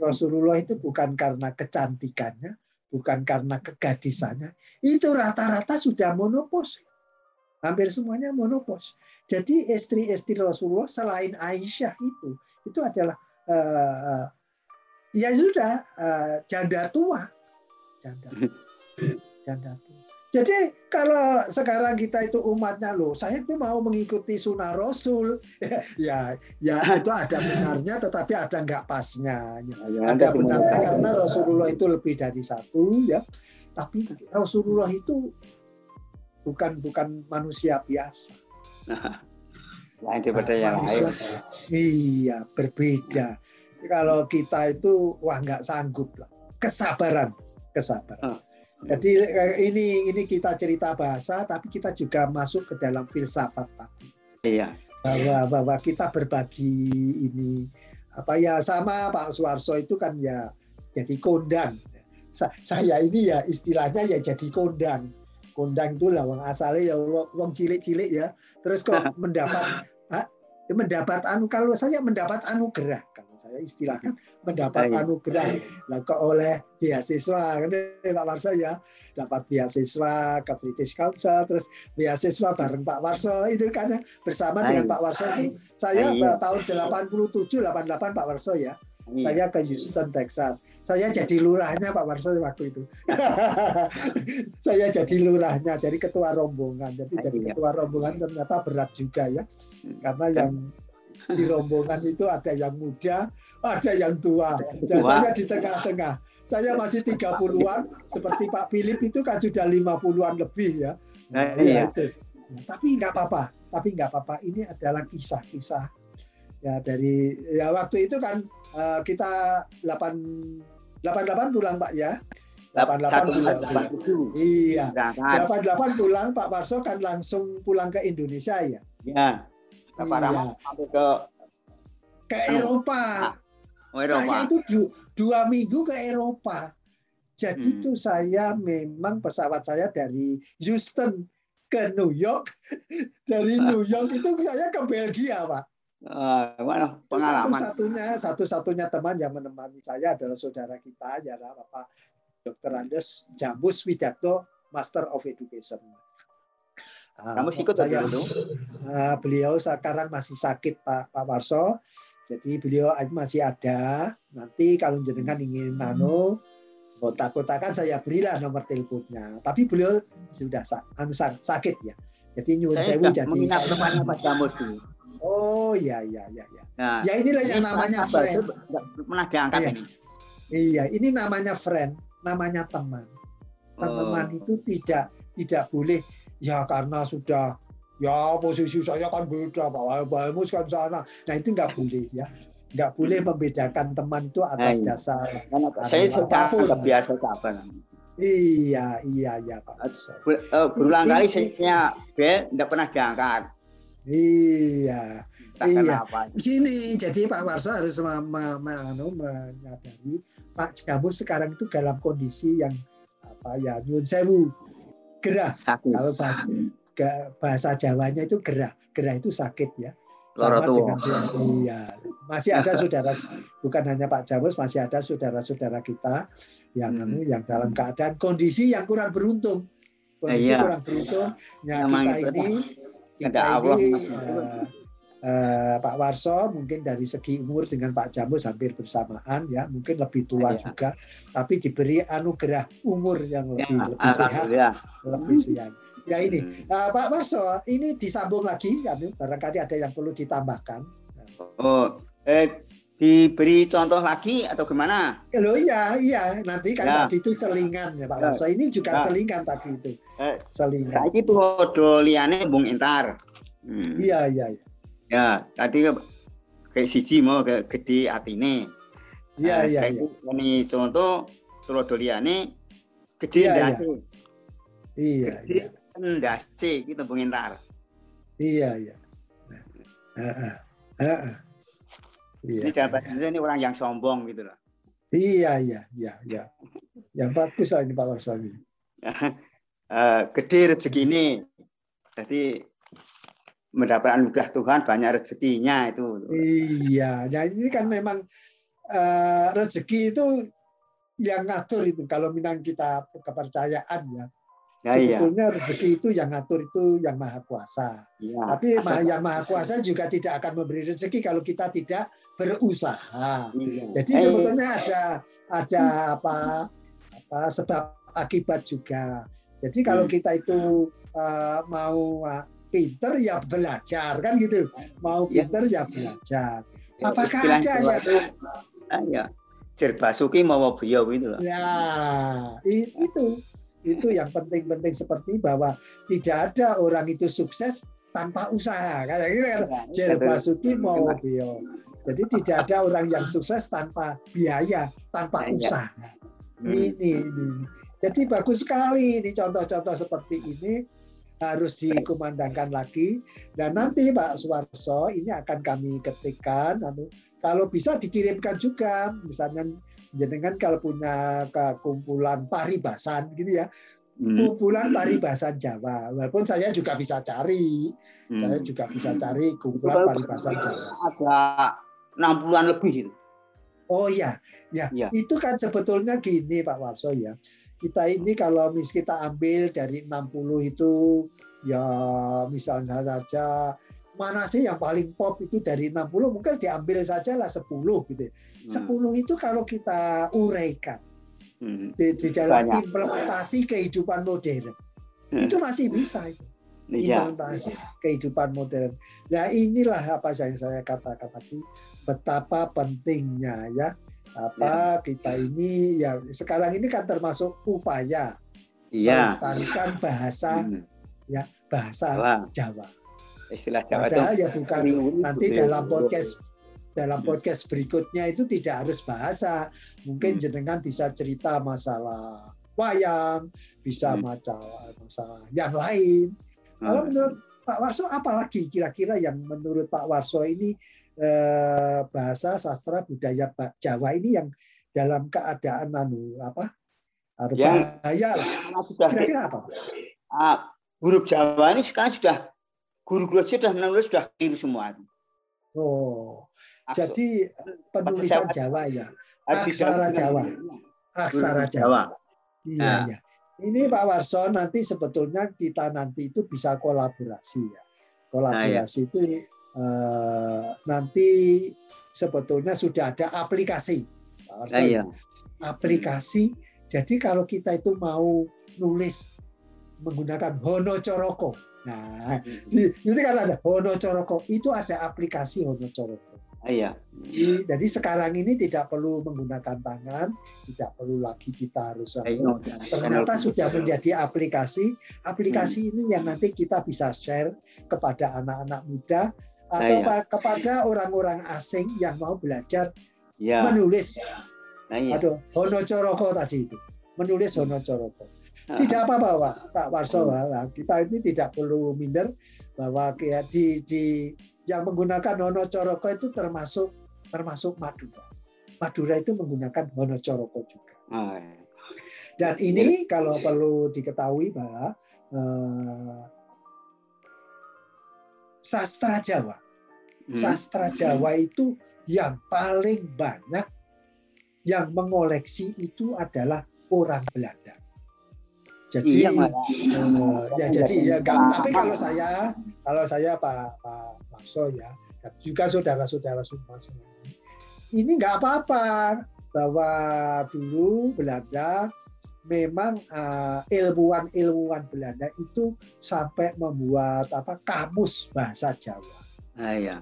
Rasulullah itu bukan karena kecantikannya, bukan karena kegadisannya, itu rata-rata sudah monopos. Hampir semuanya monopos. Jadi istri-istri Rasulullah selain Aisyah itu itu adalah uh, ya sudah uh, janda tua janda janda tua jadi kalau sekarang kita itu umatnya loh, saya itu mau mengikuti sunnah Rasul, ya, ya itu ada benarnya, tetapi ada nggak pasnya. Ya, ada benarnya karena Rasulullah itu lebih dari satu, ya. Tapi Rasulullah itu bukan bukan manusia biasa.
Lain daripada yang lain.
Iya, berbeda kalau kita itu wah nggak sanggup lah. Kesabaran, kesabaran. Ah. Jadi eh, ini ini kita cerita bahasa, tapi kita juga masuk ke dalam filsafat tadi.
Iya.
Bahwa bahwa kita berbagi ini apa ya sama Pak Suwarso itu kan ya jadi kondang. Saya ini ya istilahnya ya jadi kondang. Kondang itu lah wong asalnya ya wong cilik-cilik ya. Terus kok mendapat mendapat anu kalau saya mendapat anugerah saya istilahkan mendapat anugerah lah kok oleh beasiswa kan Pak Warso ya dapat beasiswa ke British Council terus beasiswa bareng Pak Warso itu kan bersama dengan Pak Warso itu saya tahun 87 88 Pak Warso ya Iya. Saya ke Houston, Texas. Saya jadi lurahnya Pak Warso waktu itu. saya jadi lurahnya, jadi ketua rombongan. Jadi jadi iya. ketua rombongan ternyata berat juga ya. Karena yang di rombongan itu ada yang muda, ada yang tua. Dan saya di tengah-tengah. Saya masih 30-an, seperti Pak Philip itu kan sudah 50-an lebih ya. Nah, iya. itu. Tapi nggak apa-apa, tapi nggak apa-apa. Ini adalah kisah-kisah ya dari ya waktu itu kan uh, kita 8 88 pulang Pak ya. 88 pulang. Iya. 88 pulang Pak Warso kan langsung pulang ke Indonesia ya.
Iya. Pak iya. sampai ke
ke Eropa. Oh, Eropa. Saya itu du, dua minggu ke Eropa. Jadi hmm. itu saya memang pesawat saya dari Houston ke New York, dari New York itu saya ke Belgia, Pak.
Uh, pengalaman.
Satu-satunya, satu-satunya teman yang menemani saya adalah saudara kita, ya Bapak Dr. Andes Jambus Widarto, Master of Education.
Uh, Kamu ikut saya?
Uh, beliau sekarang masih sakit Pak Pak Warso, jadi beliau masih ada. Nanti kalau jenengan ingin nano, kotak-kotakan saya berilah nomor teleponnya. Tapi beliau sudah anu, sakit ya. Jadi nyuwun sewu jadi.
Pak
Oh iya iya iya iya. Nah, ya inilah yang namanya friend.
Pernah diangkat
iya.
ini.
Iya, ini namanya friend, namanya teman. Teman oh. itu tidak tidak boleh ya karena sudah ya posisi saya kan beda Pak Walmus kan sana. Nah itu nggak boleh ya. Nggak boleh hmm. membedakan teman itu atas nah, dasar
saya sudah biasa kapan.
Iya, iya, iya Pak.
Uh, berulang kali saya tidak pernah diangkat.
Iya. iya. Gini, jadi Pak Warso harus menyadari Pak Jamu sekarang itu dalam kondisi yang apa ya nyun sewu gerah. Sakit. Kalau bahasa bahasa Jawanya itu gerah. Gerah itu sakit ya. Sama dengan iya. Masih ada saudara bukan hanya Pak Jamus, masih ada saudara-saudara kita yang hmm. Anu, yang dalam keadaan kondisi yang kurang beruntung. Kondisi iya. kurang beruntung. Ya, kita ini kita Allah. ini uh, uh, Pak Warso mungkin dari segi umur dengan Pak Jamus hampir bersamaan ya mungkin lebih tua ya. juga tapi diberi anugerah umur yang lebih ya, lebih sehat lebih sehat ya ini uh, Pak Warso ini disambung lagi ya barangkali ada yang perlu ditambahkan
oh eh diberi contoh lagi atau gimana?
Loh iya, iya. Nanti kan ya. tadi itu selingan ya Pak ya. Warso. Ini juga ya. selingan tadi itu. Eh,
selingan. Saiki podo liane Bung Intar.
Hmm. Iya, iya, iya.
Ya, tadi kayak siji mau ke gede atine.
Iya, iya, iya.
Ini contoh tulodo liane gede
iya, ndase. Iya, iya.
Ndase gitu Bung Intar.
Iya, iya. Heeh. Heeh.
Iya, ini jabat iya. ini orang yang sombong gitu loh.
Iya, iya, iya, iya. Yang bagus lah ini Pak Warsami.
uh, gede rezeki ini. Jadi mendapat anugerah Tuhan banyak rezekinya itu.
Iya, ya ini kan memang uh, rezeki itu yang ngatur itu kalau minang kita kepercayaan ya. Ya, iya. Sebetulnya iya. rezeki itu yang ngatur itu yang maha kuasa. Ya, Tapi asal, yang maha kuasa juga tidak akan memberi rezeki kalau kita tidak berusaha. Iya. Jadi eh, sebetulnya ada ada apa apa sebab akibat juga. Jadi kalau hmm. kita itu uh, mau uh, pinter ya belajar kan gitu. Mau iya. pinter ya, ya belajar. Apakah ada ya?
Ah, ya. Jerbasuki mau beliau itu loh.
Ya, itu itu yang penting-penting seperti bahwa tidak ada orang itu sukses tanpa usaha kayak gitu kan Jer Basuki mau bio jadi tidak ada orang yang sukses tanpa biaya tanpa usaha hmm. ini ini jadi bagus sekali ini contoh-contoh seperti ini harus dikumandangkan lagi. Dan nanti Pak Suwarso ini akan kami ketikkan kalau bisa dikirimkan juga. Misalnya jenengan kalau punya kumpulan paribasan gitu ya. Hmm. kumpulan paribasan Jawa. Walaupun saya juga bisa cari. Hmm. saya juga bisa cari kumpulan paribasan Jawa.
ada 60-an lebih itu
Oh ya, ya, ya. Itu kan sebetulnya gini Pak Warso ya. Kita ini kalau mis kita ambil dari 60 itu ya misalnya saja mana sih yang paling pop itu dari 60 mungkin diambil saja lah 10 gitu. Hmm. 10 itu kalau kita uraikan hmm. di, di dalam Banyak. implementasi kehidupan modern hmm. itu masih bisa itu. Iya. Implementasi kehidupan modern. Nah inilah apa yang saya katakan tadi betapa pentingnya ya apa ya. kita ini ya sekarang ini kan termasuk upaya
iya.
melestarikan bahasa hmm. ya bahasa Wah. Jawa
istilah Jawa
Padahal ya bukan nanti dalam podcast dalam hmm. podcast berikutnya itu tidak harus bahasa. Mungkin hmm. jenengan bisa cerita masalah wayang, bisa hmm. masalah masalah yang lain. Hmm. Kalau menurut Pak Warso apalagi kira-kira yang menurut Pak Warso ini eh, bahasa sastra budaya Jawa ini yang dalam keadaan anu apa?
Ya, bahaya. Kira-kira apa? Ah, huruf Jawa ini sekarang sudah guru-guru sudah menulis sudah keliru semua.
Oh, Maksud. jadi penulisan Jawa ya, aksara Jawa, aksara Jawa. Iya, nah. Ini Pak Warso nanti sebetulnya kita nanti itu bisa kolaborasi ya. Kolaborasi nah, ya. itu eh, nanti sebetulnya sudah ada aplikasi. Pak Warso. Nah, ya. Aplikasi. Jadi kalau kita itu mau nulis menggunakan Hono Coroko, Nah, di, itu kan ada Hono Coroko. Itu ada aplikasi Hono Coroko.
Iya.
Jadi, jadi sekarang ini tidak perlu menggunakan tangan, tidak perlu lagi kita harus. Ternyata sudah menjadi aplikasi. Aplikasi hmm. ini yang nanti kita bisa share kepada anak-anak muda atau Ayah. kepada orang-orang asing yang mau belajar ya. menulis. Ayah. Aduh, Hono Coroko tadi itu menulis Hono Coroko. Tidak apa-apa Pak, Pak Warso, nah, kita ini tidak perlu minder bahwa di, di yang menggunakan Hono Coroko itu termasuk termasuk Madura. Madura itu menggunakan Hono Coroko juga. Ah, iya. Dan ini kalau perlu diketahui bahwa eh, sastra Jawa, hmm. sastra Jawa itu yang paling banyak yang mengoleksi itu adalah orang Belanda. Jadi iya, uh, ya jadi ya gak, tapi kalau saya kalau saya Pak Pak Makso ya juga saudara-saudara semua ini nggak apa-apa bahwa dulu Belanda memang uh, ilmuwan-ilmuwan Belanda itu sampai membuat apa kamus bahasa Jawa.
Ah, iya.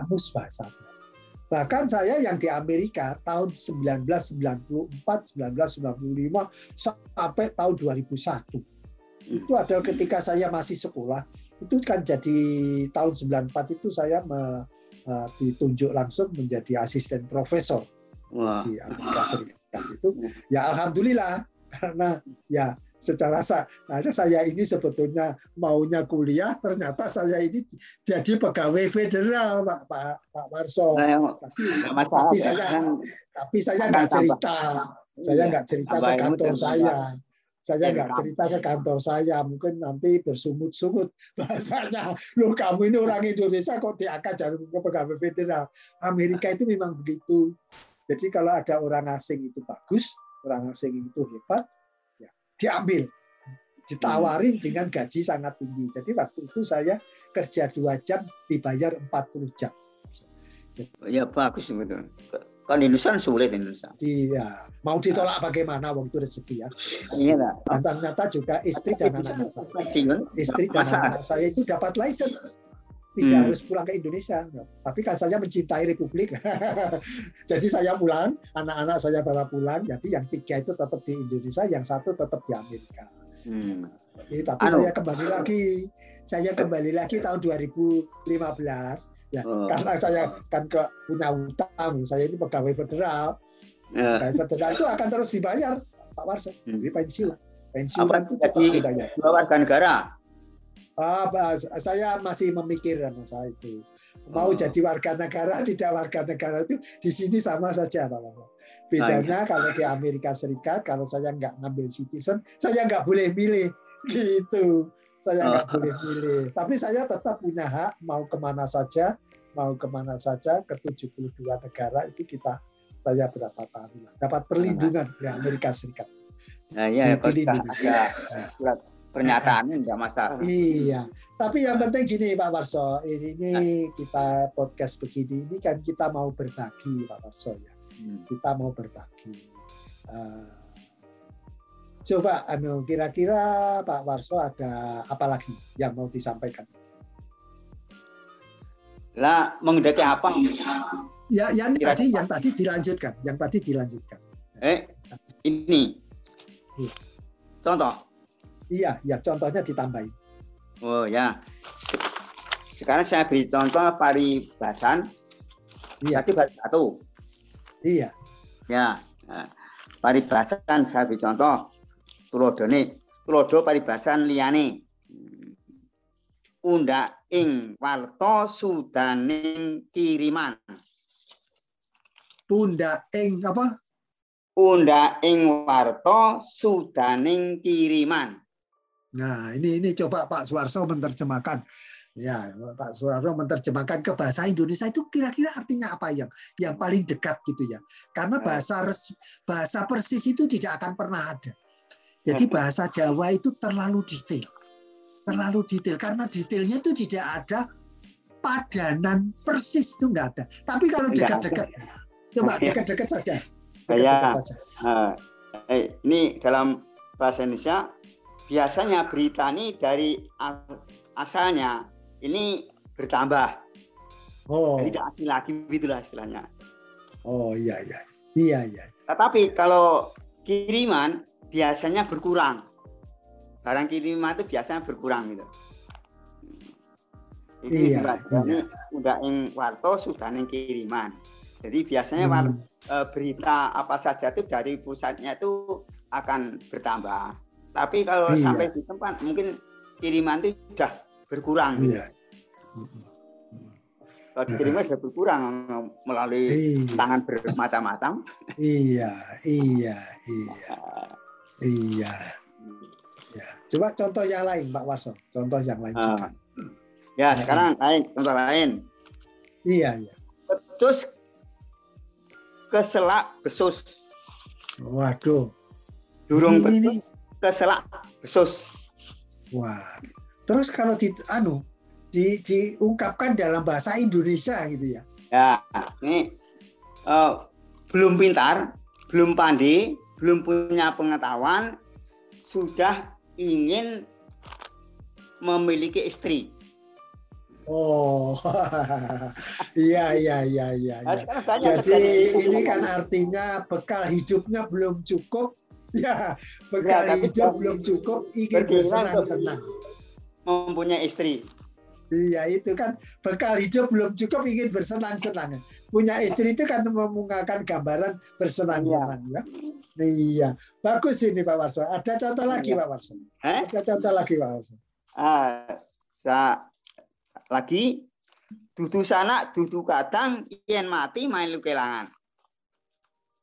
Kamus bahasa Jawa. Bahkan saya yang di Amerika tahun 1994, 1995 sampai tahun 2001. Itu adalah ketika saya masih sekolah. Itu kan jadi tahun 94 itu saya me, uh, ditunjuk langsung menjadi asisten profesor Wah. di Amerika Serikat itu. Ya alhamdulillah karena ya secara ada saya ini sebetulnya maunya kuliah ternyata saya ini jadi pegawai federal Pak Pak Pak Marso nah, tapi, tapi saya kan, tapi saya nggak cerita. Saya iya, nggak cerita ke kantor saya. Saya nggak cerita ke kantor saya. Mungkin nanti bersungut-sungut bahasanya. Lu kamu ini orang Indonesia kok diangkat jadi pegawai federal? Amerika itu memang begitu. Jadi kalau ada orang asing itu bagus orang asing itu hebat, ya, diambil, ditawarin hmm. dengan gaji sangat tinggi. Jadi waktu itu saya kerja dua jam dibayar 40 jam.
Ya bagus betul. Kan Indonesia sulit Indonesia.
Iya, mau ditolak bagaimana waktu rezeki ya.
Iya lah.
Dan ternyata juga istri dan anak-anak saya, istri dan anak-anak saya itu dapat license tidak hmm. harus pulang ke Indonesia. Tapi kan saya mencintai Republik. jadi saya pulang, anak-anak saya bawa pulang. Jadi yang tiga itu tetap di Indonesia, yang satu tetap di Amerika. Hmm. Jadi, tapi anu. saya kembali lagi, saya kembali lagi tahun 2015 ya oh. karena saya kan ke punya utang, saya ini pegawai federal, yeah. pegawai federal itu akan terus dibayar Pak Warso, hmm. di pensiun, pensiun
itu tetap dibayar. Warga negara
Ah, saya masih memikirkan masalah itu. Mau oh. jadi warga negara, tidak warga negara itu di sini sama saja, Pak Bedanya kalau di Amerika Serikat, kalau saya nggak ngambil citizen, saya nggak boleh milih, gitu. Saya nggak oh. boleh milih. Tapi saya tetap punya hak mau ke mana saja, mau ke mana saja ke 72 negara itu kita saya berapa tahun dapat perlindungan dari Amerika Serikat.
Nah, iya, ada surat pernyataan enggak masalah.
Iya, tapi yang penting gini Pak Warso, ini, ini kita podcast begini, ini kan kita mau berbagi Pak Warso ya, hmm. kita mau berbagi. Uh, coba, anu kira-kira Pak Warso ada apa lagi yang mau disampaikan?
Lah, mengendaki apa?
Ya, yang kira tadi, yang tadi dilanjutkan, yang tadi dilanjutkan.
Eh, ini. Iya. Contoh
Iya, ya contohnya ditambahin.
Oh ya. Sekarang saya beri contoh paribasan. Iya. Tadi baru satu.
Iya.
Ya. Nah, paribasan saya beri contoh. Tulodone, tulodo paribasan liyane. Unda ing warto sudaning kiriman.
Unda ing apa?
Unda ing warto sudaning kiriman.
Nah, ini ini coba Pak Suwarso menerjemahkan. Ya, Pak Suwarso menerjemahkan ke bahasa Indonesia itu kira-kira artinya apa yang yang paling dekat gitu ya. Karena ya. bahasa res, bahasa persis itu tidak akan pernah ada. Jadi ya. bahasa Jawa itu terlalu detail. Terlalu detail karena detailnya itu tidak ada padanan persis itu enggak ada. Tapi kalau dekat-dekat coba dekat-dekat saja.
Dekat saja. Uh, eh, ini dalam bahasa Indonesia biasanya berita ini dari asalnya ini bertambah. Oh. Jadi tidak asli lagi itulah istilahnya.
Oh iya iya. Iya iya.
Tetapi kalau kiriman biasanya berkurang. Barang kiriman itu biasanya berkurang gitu. Ini iya, iya. udah yang warto sudah yang kiriman. Jadi biasanya hmm. E, berita apa saja itu dari pusatnya itu akan bertambah. Tapi kalau iya. sampai di tempat mungkin kiriman itu sudah berkurang. Iya. Kalau dikiriman sudah berkurang melalui iya. tangan bermacam-macam.
Iya, iya, iya. Iya. Ya. Coba contoh yang lain, Pak Warso. Contoh yang lain uh, juga.
Ya, nah, sekarang lain, contoh lain.
Iya, iya.
Terus keselak besus.
Waduh.
Durung ini, besus ke selak besus.
Wah. Terus kalau di anu di, diungkapkan dalam bahasa Indonesia gitu ya.
Ya, ini uh, belum pintar, belum pandai, belum punya pengetahuan, sudah ingin memiliki istri.
Oh, iya iya iya iya. Nah, Jadi ini kan artinya bekal hidupnya belum cukup Ya, bekal ya, hidup belum cukup, ingin bersenang-senang.
Mempunyai istri.
Iya itu kan bekal hidup belum cukup ingin bersenang-senang. Punya istri itu kan memungakan gambaran bersenang-senang ya. Iya, bagus ini Pak Warso. Ada contoh lagi iya. Pak Warso. Eh? Ada contoh lagi Pak Warso.
Ah, sa lagi dudu sana dudu kadang yen mati main kelangan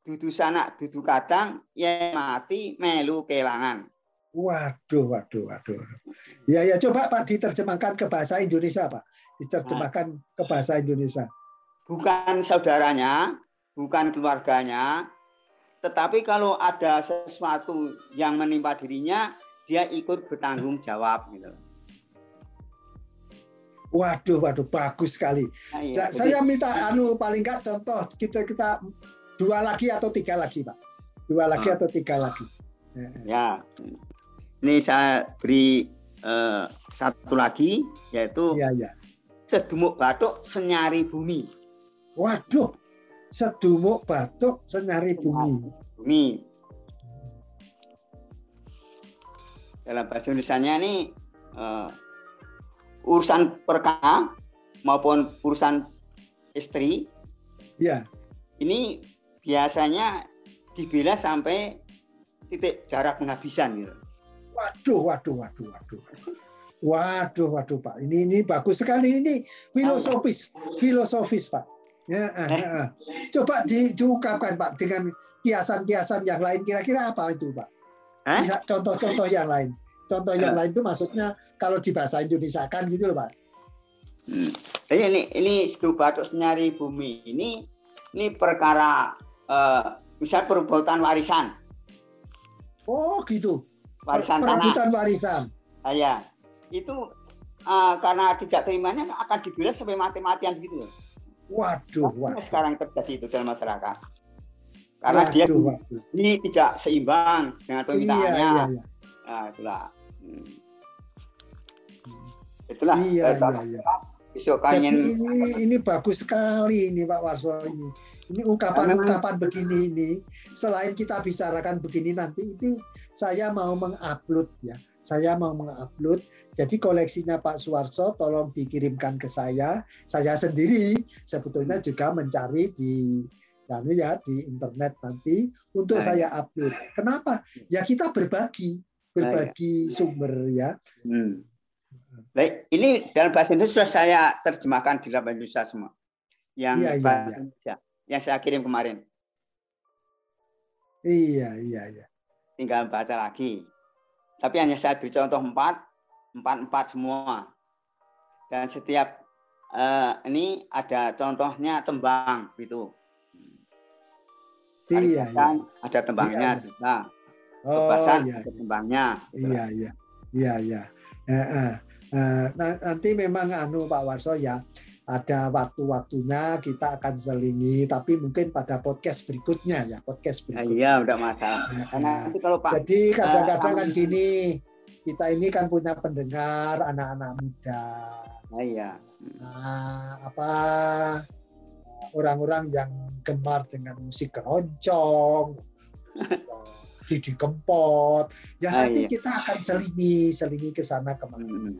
dudu sanak dudu kadang ya mati melu kelangan.
Waduh, waduh, waduh. Ya, ya, coba Pak diterjemahkan ke bahasa Indonesia, Pak. Diterjemahkan nah. ke bahasa Indonesia.
Bukan saudaranya, bukan keluarganya, tetapi kalau ada sesuatu yang menimpa dirinya, dia ikut bertanggung jawab gitu.
Waduh, waduh, bagus sekali. Nah, iya. Saya minta anu paling enggak contoh kita kita dua lagi atau tiga lagi pak? Dua lagi ah. atau tiga lagi?
Ya. Ini saya beri uh, satu lagi yaitu ya, ya. sedumuk batuk senyari bumi.
Waduh. Sedumuk batuk senyari bumi. Bumi.
Dalam bahasa Indonesia ini uh, urusan perkara maupun urusan istri.
Ya.
Ini biasanya dibela sampai titik jarak penghabisan gitu.
Waduh, waduh, waduh, waduh. Waduh, waduh Pak. Ini ini bagus sekali ini filosofis, filosofis Pak. Ya, eh, eh. eh. Coba di, diungkapkan Pak dengan kiasan-kiasan yang lain kira-kira apa itu Pak? Bisa contoh-contoh yang lain. Contoh yang lain itu maksudnya kalau di bahasa Indonesia kan gitu loh Pak.
Hmm. Ini ini ini batuk senyari bumi ini ini perkara uh, misal perebutan warisan.
Oh gitu.
Warisan
perebutan warisan.
Ah, ya. Itu uh, karena tidak terimanya akan dibilang sampai mati-matian gitu loh.
Waduh, waduh.
Sekarang terjadi itu dalam masyarakat. Karena waduh, dia waduh. ini tidak seimbang dengan permintaannya. Iya, iya, iya. Nah, itulah. Hmm. Itulah.
Iya, eh, iya, iya. Jadi ini ini bagus sekali ini Pak Warso ini. Ini ungkapan-ungkapan begini ini. Selain kita bicarakan begini nanti itu saya mau mengupload ya saya mau mengupload. Jadi koleksinya Pak Suwarso tolong dikirimkan ke saya. Saya sendiri sebetulnya juga mencari di anu ya di internet nanti untuk saya upload. Kenapa? Ya kita berbagi, berbagi ya. sumber ya. Hmm.
Baik, ini dalam bahasa Indonesia sudah saya terjemahkan di dalam bahasa Indonesia semua. Yang ya, bahasa ya. Indonesia yang saya kirim kemarin.
Iya, iya, iya.
Tinggal baca lagi. Tapi hanya saya beri contoh empat, empat empat semua. Dan setiap uh, ini ada contohnya tembang gitu.
Iya, iya.
Ada tembangnya iya. juga. Oh, iya, iya. tembangnya.
Gitu. Iya, iya. Iya, iya. Eh, eh. Eh, nanti memang anu Pak Warso ya ada waktu-waktunya kita akan selingi tapi mungkin pada podcast berikutnya ya podcast
ya, berikutnya. iya udah masalah
nah, karena nanti kalau Pak jadi kadang-kadang uh, kan gini kita ini kan punya pendengar anak-anak muda
nah, iya
nah apa orang-orang yang gemar dengan musik keroncong Didi Kempot ya ah, nanti iya. kita akan selingi selingi ke sana ke mana hmm.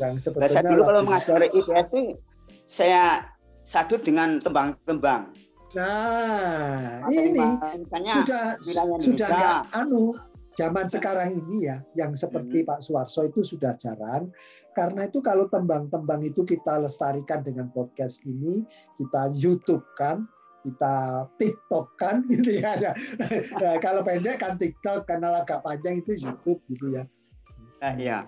yang sebetulnya dulu kalau mengajari IPS saya sadut dengan tembang-tembang.
Nah, Masa ini sudah sudah nggak anu zaman sekarang ini ya, yang seperti hmm. Pak Suwarso itu sudah jarang. Karena itu kalau tembang-tembang itu kita lestarikan dengan podcast ini, kita YouTube kan, kita TikTok kan gitu ya. Nah, kalau pendek kan TikTok, karena agak panjang itu YouTube gitu ya.
Nah, iya.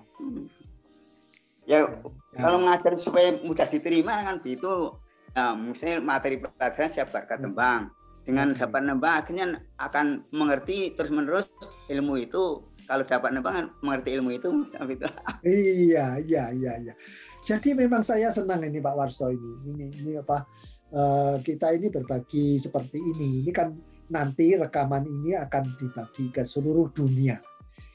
Ya, ya. Kalau mengajar supaya mudah diterima kan itu ya, misalnya materi pelajaran siap bakat hmm. tembang. Dengan hmm. dapat nembang akhirnya akan mengerti terus menerus ilmu itu. Kalau dapat nembang mengerti ilmu itu itu
iya iya iya iya. Jadi memang saya senang ini Pak Warso ini. Ini ini apa uh, kita ini berbagi seperti ini. Ini kan nanti rekaman ini akan dibagi ke seluruh dunia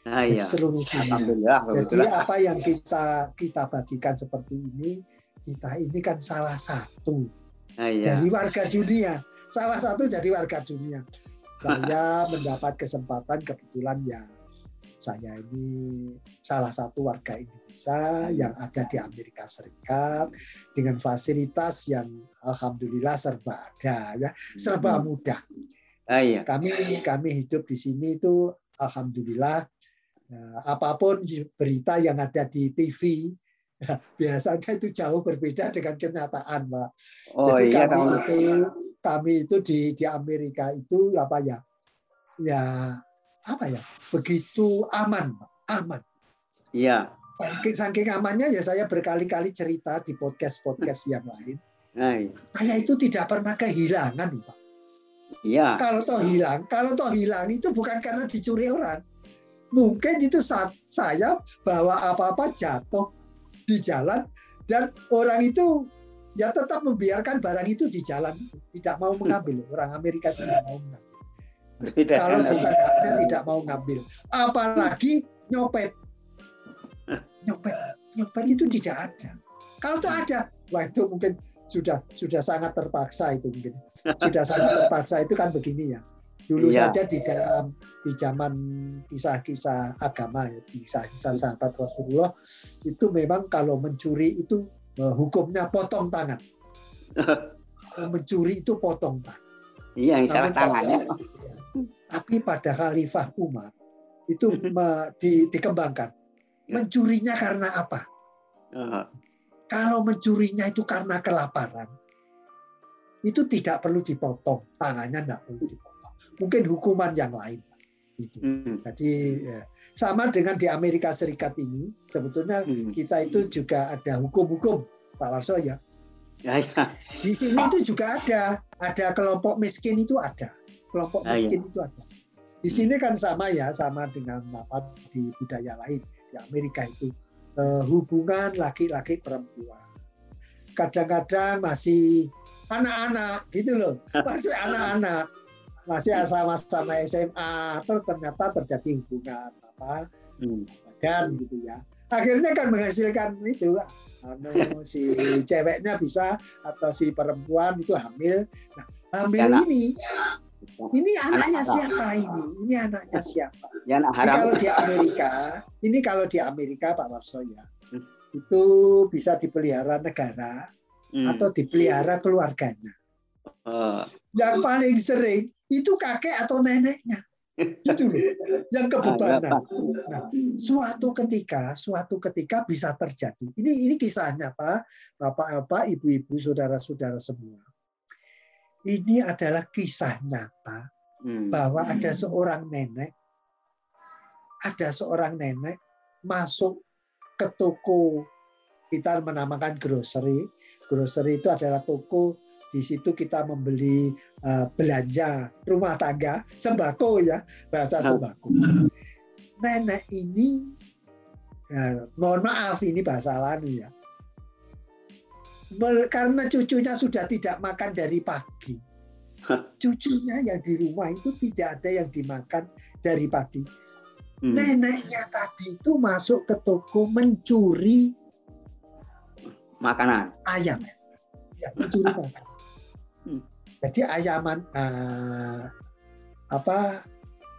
ah, iya. seluruh dunia. Jadi apa yang kita kita bagikan seperti ini, kita ini kan salah satu ah, iya. dari warga dunia. Salah satu jadi warga dunia. Saya mendapat kesempatan kebetulan ya saya ini salah satu warga Indonesia yang ada di Amerika Serikat dengan fasilitas yang alhamdulillah serba ada ya, serba hmm. mudah. Ah, iya. Kami kami hidup di sini itu alhamdulillah Nah, apa pun berita yang ada di TV, biasanya itu jauh berbeda dengan kenyataan, Pak. Oh, Jadi iya, kami itu kami itu di di Amerika itu apa ya? Ya apa ya? Begitu aman, Pak. Aman.
Iya.
Saking, saking amannya ya saya berkali-kali cerita di podcast-podcast yang lain. Nah, iya. Saya itu tidak pernah kehilangan, Pak.
Iya.
Kalau toh hilang, kalau toh hilang itu bukan karena dicuri orang, mungkin itu saat saya bawa apa-apa jatuh di jalan dan orang itu ya tetap membiarkan barang itu di jalan. Tidak mau mengambil. Orang Amerika tidak mau mengambil. Kalau bukan haknya tidak mau ngambil apalagi nyopet. Nyopet. Nyopet itu tidak ada. Kalau itu ada wah itu mungkin sudah sudah sangat terpaksa itu mungkin. Sudah sangat terpaksa itu kan begini ya Dulu iya. saja di dalam di zaman kisah-kisah agama ya, kisah-kisah sahabat Rasulullah itu memang kalau mencuri itu eh, hukumnya potong tangan. mencuri itu potong tangan.
Iya, yang salah tangannya.
Ya, tapi pada Khalifah Umar itu di, dikembangkan. Ya. Mencurinya karena apa? Uh. Kalau mencurinya itu karena kelaparan, itu tidak perlu dipotong tangannya, tidak perlu dipotong mungkin hukuman yang lain itu. Hmm. Jadi ya, sama dengan di Amerika Serikat ini sebetulnya hmm. kita itu juga ada hukum-hukum Pak Warso ya. Ya, ya. Di sini itu juga ada, ada kelompok miskin itu ada. kelompok miskin itu ada. Di sini kan sama ya, sama dengan apa di budaya lain di Amerika itu uh, hubungan laki-laki perempuan. Kadang-kadang masih anak-anak gitu loh, masih anak-anak, masih sama-sama SMA, terus ternyata terjadi hubungan apa hmm. dan gitu ya. Akhirnya kan menghasilkan itu anu si ceweknya bisa atau si perempuan itu hamil. Nah, hamil ya, ini ini anaknya anak siapa ini? Ini anaknya siapa? Ya, anak haram. Ini kalau di Amerika, ini kalau di Amerika Pak Warso ya, hmm. itu bisa dipelihara negara hmm. atau dipelihara keluarganya. Uh. Yang paling sering itu kakek atau neneknya itu loh yang kebebanan. Nah, suatu ketika, suatu ketika bisa terjadi. Ini ini kisahnya Pak, Bapak-bapak, Ibu-ibu, saudara-saudara semua. Ini adalah kisah nyata hmm. bahwa ada seorang nenek, ada seorang nenek masuk ke toko kita menamakan grocery. Grocery itu adalah toko di situ kita membeli uh, belanja rumah tangga, sembako ya, bahasa sembako. Nenek ini, ya, mohon maaf ini bahasa lanu ya, karena cucunya sudah tidak makan dari pagi. Cucunya yang di rumah itu tidak ada yang dimakan dari pagi. Hmm. Neneknya tadi itu masuk ke toko mencuri
makanan.
Ayam. Ya, mencuri makanan. Jadi ayaman uh, apa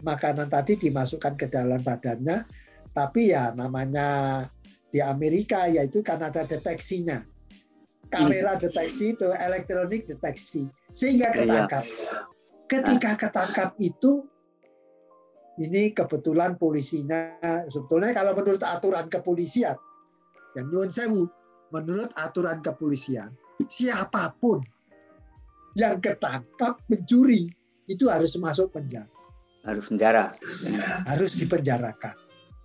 makanan tadi dimasukkan ke dalam badannya, tapi ya namanya di Amerika yaitu karena ada deteksinya. Kamera hmm. deteksi itu elektronik deteksi sehingga iya. ketangkap. Ketika ketangkap itu ini kebetulan polisinya sebetulnya kalau menurut aturan kepolisian yang nuan sewu menurut aturan kepolisian siapa pun yang ketangkap mencuri itu harus masuk penjara.
Harus penjara.
Harus dipenjarakan.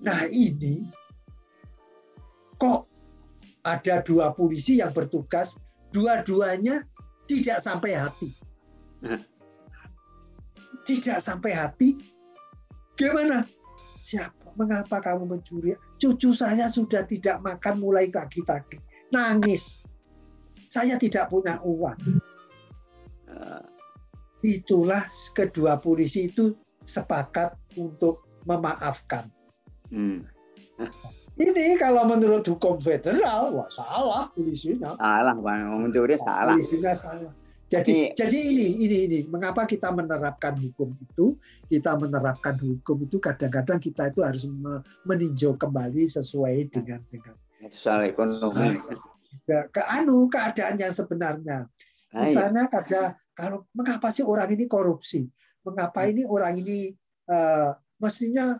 Nah ini kok ada dua polisi yang bertugas, dua-duanya tidak sampai hati. Tidak sampai hati. Gimana? Siapa? Mengapa kamu mencuri? Cucu saya sudah tidak makan mulai pagi tadi. Nangis. Saya tidak punya uang itulah kedua polisi itu sepakat untuk memaafkan. Hmm. Ini kalau menurut hukum federal, wah salah polisinya.
Salah, bang, mencuri salah.
Polisinya salah. Jadi, jadi, jadi ini, ini, ini, mengapa kita menerapkan hukum itu? Kita menerapkan hukum itu kadang-kadang kita itu harus meninjau kembali sesuai dengan dengan
soal ekonomi.
Nah, ke anu keadaan yang sebenarnya. Nah, iya. Misalnya kada kalau mengapa sih orang ini korupsi? Mengapa ini orang ini uh, mestinya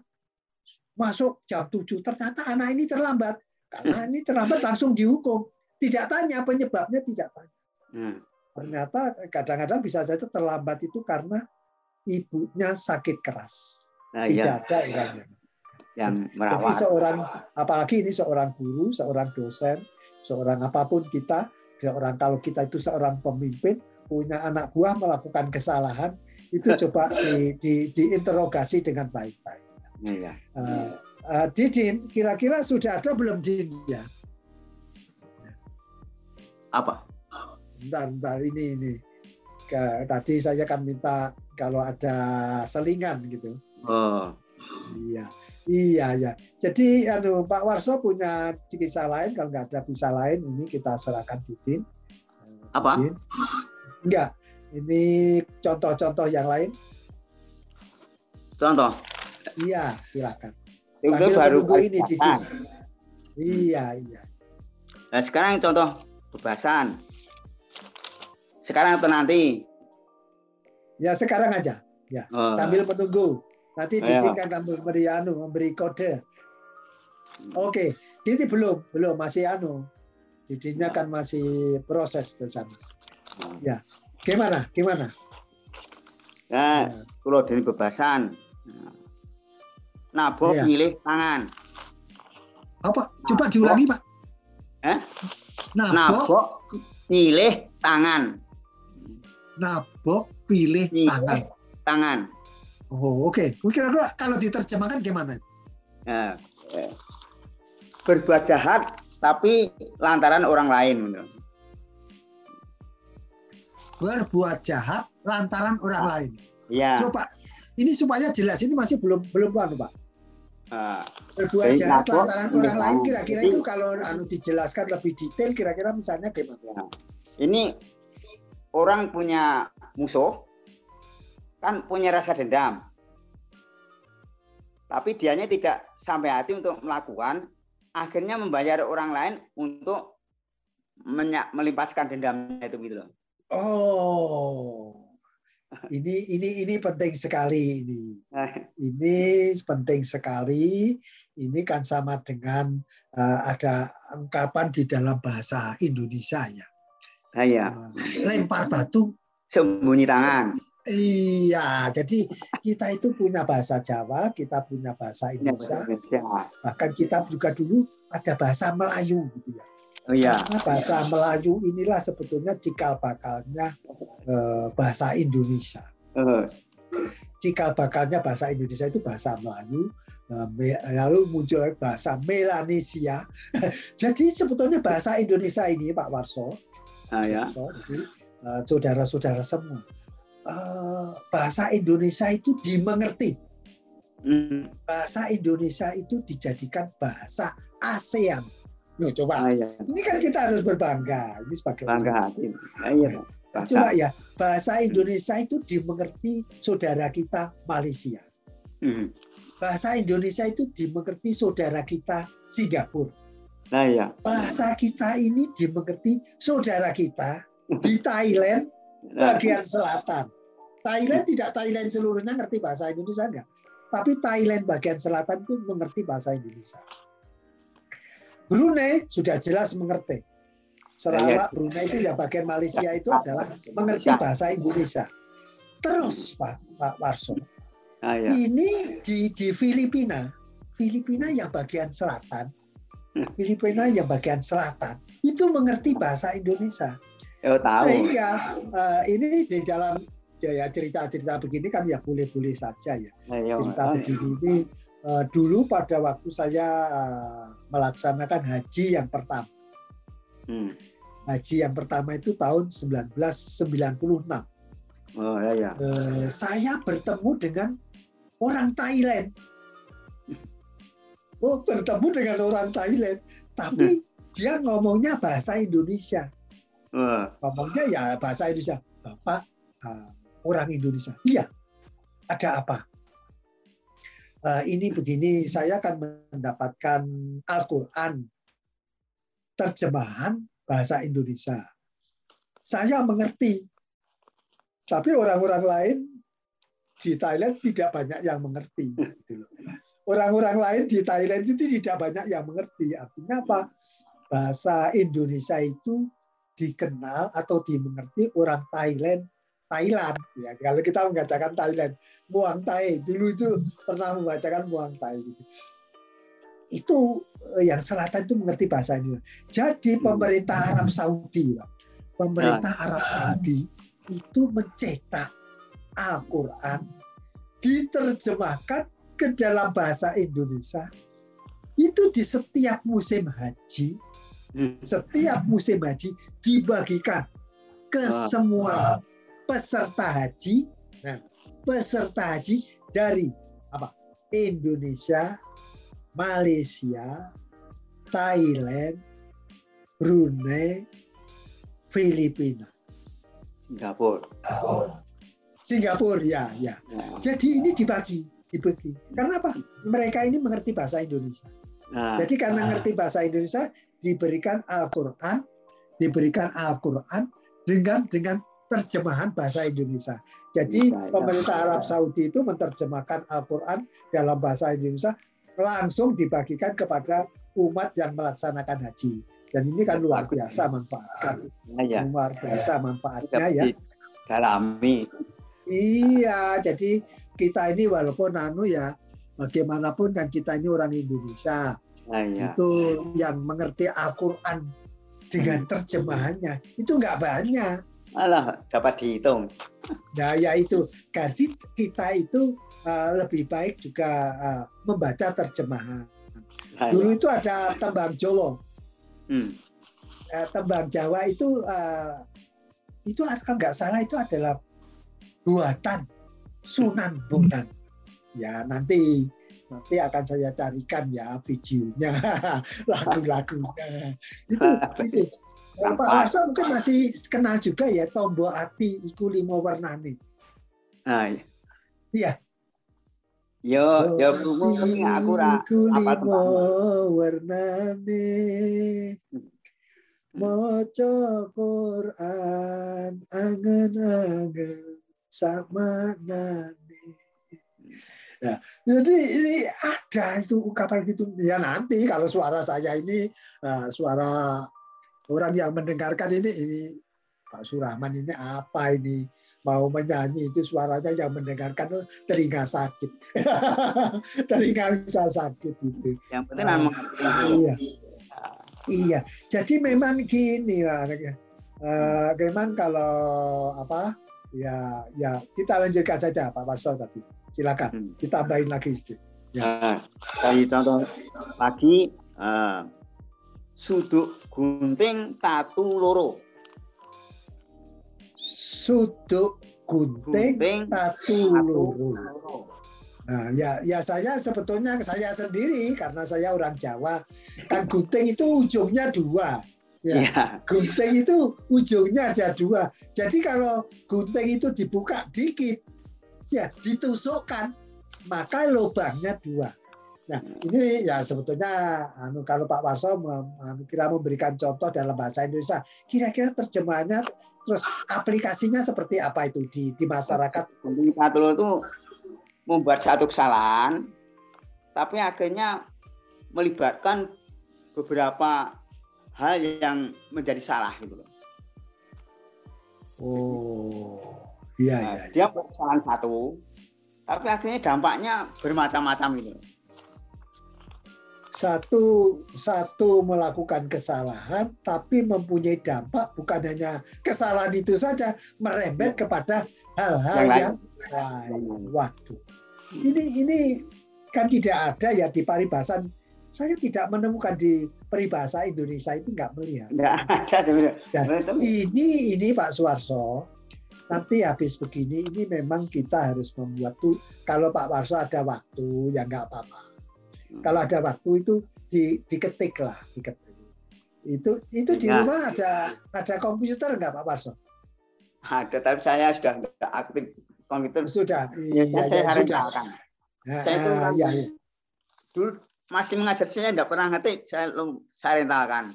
masuk jam 7 ternyata anak ini terlambat. Karena ini terlambat langsung dihukum. Tidak tanya penyebabnya tidak tanya. Hmm. Ternyata kadang-kadang bisa saja terlambat itu karena ibunya sakit keras. Nah, tidak iya. ada orangnya
yang merawat.
Jadi seorang apalagi ini seorang guru, seorang dosen, seorang apa pun kita orang kalau kita itu seorang pemimpin punya anak buah melakukan kesalahan itu coba di, di, diinterogasi dengan baik-baik. Iya. Uh, uh, Didin, kira-kira sudah ada belum Didin ya?
Apa?
Bentar, bentar ini ini. Ke, tadi saya kan minta kalau ada selingan gitu. Oh. Iya, iya ya. Jadi anu Pak Warso punya kisah lain kalau nggak ada kisah lain ini kita serahkan Dudin.
Apa? Dudin.
Enggak. Ini contoh-contoh yang lain.
Contoh.
Iya, silakan. Sambil baru menunggu ini Dudin. Iya, iya.
Nah, sekarang contoh pembahasan. Sekarang atau nanti?
Ya, sekarang aja. Ya, oh. sambil menunggu. Nanti Didi kan akan memberi anu, memberi kode. Oke, Didi belum, belum masih anu. Didinya kan masih proses ke sana. Ya, gimana? Gimana?
Ya, kalau dari bebasan. Nabok ya. pilih tangan.
Apa? Coba diulangi, Pak.
Eh? Nabok, Nabok pilih tangan.
Nabok pilih tangan.
tangan.
Oh oke. Okay. Kira-kira kalau diterjemahkan gimana?
Nah, berbuat jahat tapi lantaran orang lain.
Berbuat jahat lantaran orang nah, lain.
Iya.
Coba ini supaya jelas ini masih belum belum anu Pak.
Nah,
berbuat jahat lantaran orang lain kira-kira itu kalau anu dijelaskan lebih detail kira-kira misalnya gimana?
Ini orang punya musuh kan punya rasa dendam. Tapi dianya tidak sampai hati untuk melakukan, akhirnya membayar orang lain untuk melimpaskan dendamnya itu gitu loh.
Oh ini ini ini penting sekali ini. Ini penting sekali. Ini kan sama dengan uh, ada ungkapan di dalam bahasa Indonesia ya.
Iya.
Uh, lempar batu
sembunyi tangan.
Iya, jadi kita itu punya bahasa Jawa, kita punya bahasa Indonesia, bahkan kita juga dulu ada bahasa Melayu gitu ya.
Oh, iya.
Karena bahasa Melayu inilah sebetulnya cikal bakalnya eh, bahasa Indonesia. Uh. Cikal bakalnya bahasa Indonesia itu bahasa Melayu, eh, lalu muncul bahasa Melanesia. jadi sebetulnya bahasa Indonesia ini Pak Warso,
ah, ya.
Eh, saudara-saudara semua, eh, bahasa Indonesia itu dimengerti. Hmm. Bahasa Indonesia itu dijadikan bahasa ASEAN Loh, coba. Ah, iya. Ini kan kita harus berbangga. Ini sebagai
bangga hati. Ah, iya.
Coba ya, bahasa Indonesia itu dimengerti saudara kita Malaysia. Hmm. Bahasa Indonesia itu dimengerti saudara kita Singapura.
Nah, iya.
Bahasa kita ini dimengerti saudara kita di Thailand nah. bagian selatan. Thailand tidak Thailand seluruhnya ngerti bahasa Indonesia enggak. Tapi Thailand bagian selatan itu mengerti bahasa Indonesia. Brunei sudah jelas mengerti. Sarawak, Brunei itu ya bagian Malaysia itu adalah mengerti bahasa Indonesia. Terus Pak Pak Warso, ah, ya. ini di di Filipina, Filipina yang bagian selatan, hmm. Filipina yang bagian selatan itu mengerti bahasa Indonesia.
Oh, tahu.
Sehingga uh, ini di dalam ya cerita-cerita begini kan ya boleh-boleh saja ya. Iya, cerita begini ini uh, dulu pada waktu saya uh, melaksanakan haji yang pertama. Hmm. Haji yang pertama itu tahun 1996.
Oh ya ya.
Uh, saya bertemu dengan orang Thailand. Oh bertemu dengan orang Thailand, tapi hmm. dia ngomongnya bahasa Indonesia. Uh. Ngomongnya ya bahasa Indonesia. Bapak uh, orang Indonesia. Iya. Ada apa? uh, ini begini, saya akan mendapatkan Al-Quran terjemahan bahasa Indonesia. Saya mengerti, tapi orang-orang lain di Thailand tidak banyak yang mengerti. Gitu orang-orang lain di Thailand itu tidak banyak yang mengerti. Artinya apa? Bahasa Indonesia itu dikenal atau dimengerti orang Thailand Thailand ya. Kalau kita membacakan Thailand Muang Thai. Dulu itu pernah membacakan Muang Thai gitu. itu eh, yang selatan itu mengerti bahasa ini jadi pemerintah Arab Saudi pemerintah nah. Arab Saudi itu mencetak Al-Quran diterjemahkan ke dalam bahasa Indonesia. Itu di setiap musim haji hmm. setiap musim haji dibagikan ke semua peserta haji. Nah, peserta haji dari apa? Indonesia, Malaysia, Thailand, Brunei, Filipina.
Singapura.
Singapura ya, ya. Nah. Jadi ini dibagi, dibagi. Karena apa? Mereka ini mengerti bahasa Indonesia. Nah. Jadi karena mengerti bahasa Indonesia diberikan Al-Qur'an, diberikan Al-Qur'an dengan dengan terjemahan bahasa Indonesia. Jadi ya, pemerintah Arab Saudi itu menerjemahkan Al-Quran dalam bahasa Indonesia langsung dibagikan kepada umat yang melaksanakan haji. Dan ini kan luar biasa manfaatkan. Ya, luar biasa manfaatnya ya.
Dalami.
Iya, jadi kita ini walaupun anu ya, bagaimanapun kan kita ini orang Indonesia. Nah, ya. Itu yang mengerti Al-Quran dengan terjemahannya itu nggak banyak
Alah, dapat dihitung.
Nah, ya itu. Jadi kita itu uh, lebih baik juga uh, membaca terjemahan. Nah, Dulu itu ada tembang Jolo. Hmm. Uh, tembang Jawa itu uh, itu kalau nggak salah itu adalah buatan Sunan Bonang. Ya nanti nanti akan saya carikan ya videonya lagu-lagunya itu itu Pak Warso mungkin masih kenal juga ya tombol api iku limo warnane.
Nah, iya.
Iya.
Yo, yo krungu tapi aku ra apa
warnane. Maca Quran angen-angen sama nane. Ya, jadi ini ada itu ungkapan gitu. Ya nanti kalau suara saya ini uh, suara orang yang mendengarkan ini ini Pak Surahman ini apa ini? Mau menyanyi itu suaranya yang mendengarkan oh, telinga sakit. Telinga bisa sakit itu.
Yang penting uh,
iya. Iya. Jadi memang gini uh, memang kalau apa ya ya kita lanjutkan saja Pak Warso tadi. Silakan hmm. kita tambahin lagi sedikit.
Ya. Nah, contoh lagi uh, suduk gunting tatu loro.
Suduk gunting, gunting tatu, loro. Nah, ya ya saya sebetulnya saya sendiri karena saya orang Jawa kan gunting itu ujungnya dua. Ya, ya. gunting itu ujungnya ada dua. Jadi kalau gunting itu dibuka dikit, ya ditusukkan, maka lubangnya dua. Nah, ini ya sebetulnya anu kalau Pak Warso anu, kira memberikan contoh dalam bahasa Indonesia, kira-kira terjemahannya terus aplikasinya seperti apa itu di di masyarakat?
Patul itu membuat satu kesalahan, tapi akhirnya melibatkan beberapa hal yang menjadi salah gitu loh.
Oh, iya, nah, iya,
iya. Dia kesalahan satu, tapi akhirnya dampaknya bermacam-macam gitu. Loh
satu satu melakukan kesalahan tapi mempunyai dampak bukan hanya kesalahan itu saja merembet kepada hal-hal yang, lain. Waduh. Ini ini kan tidak ada ya di paribasan saya tidak menemukan di peribahasa Indonesia itu nggak melihat. Nggak ada. Dan ini ini Pak Suwarso nanti habis begini ini memang kita harus membuat tuh kalau Pak Warso ada waktu ya nggak apa-apa kalau ada waktu itu di, diketik lah, diketik. Itu itu di ya. rumah ada ada komputer nggak Pak Parso?
Ada, tapi saya sudah nggak aktif komputer.
Sudah, ya, iya,
saya
ya, sudah.
Ya, saya itu kan ya, ya. dulu masih mengajar saya nggak pernah ngetik, saya saya rentalkan.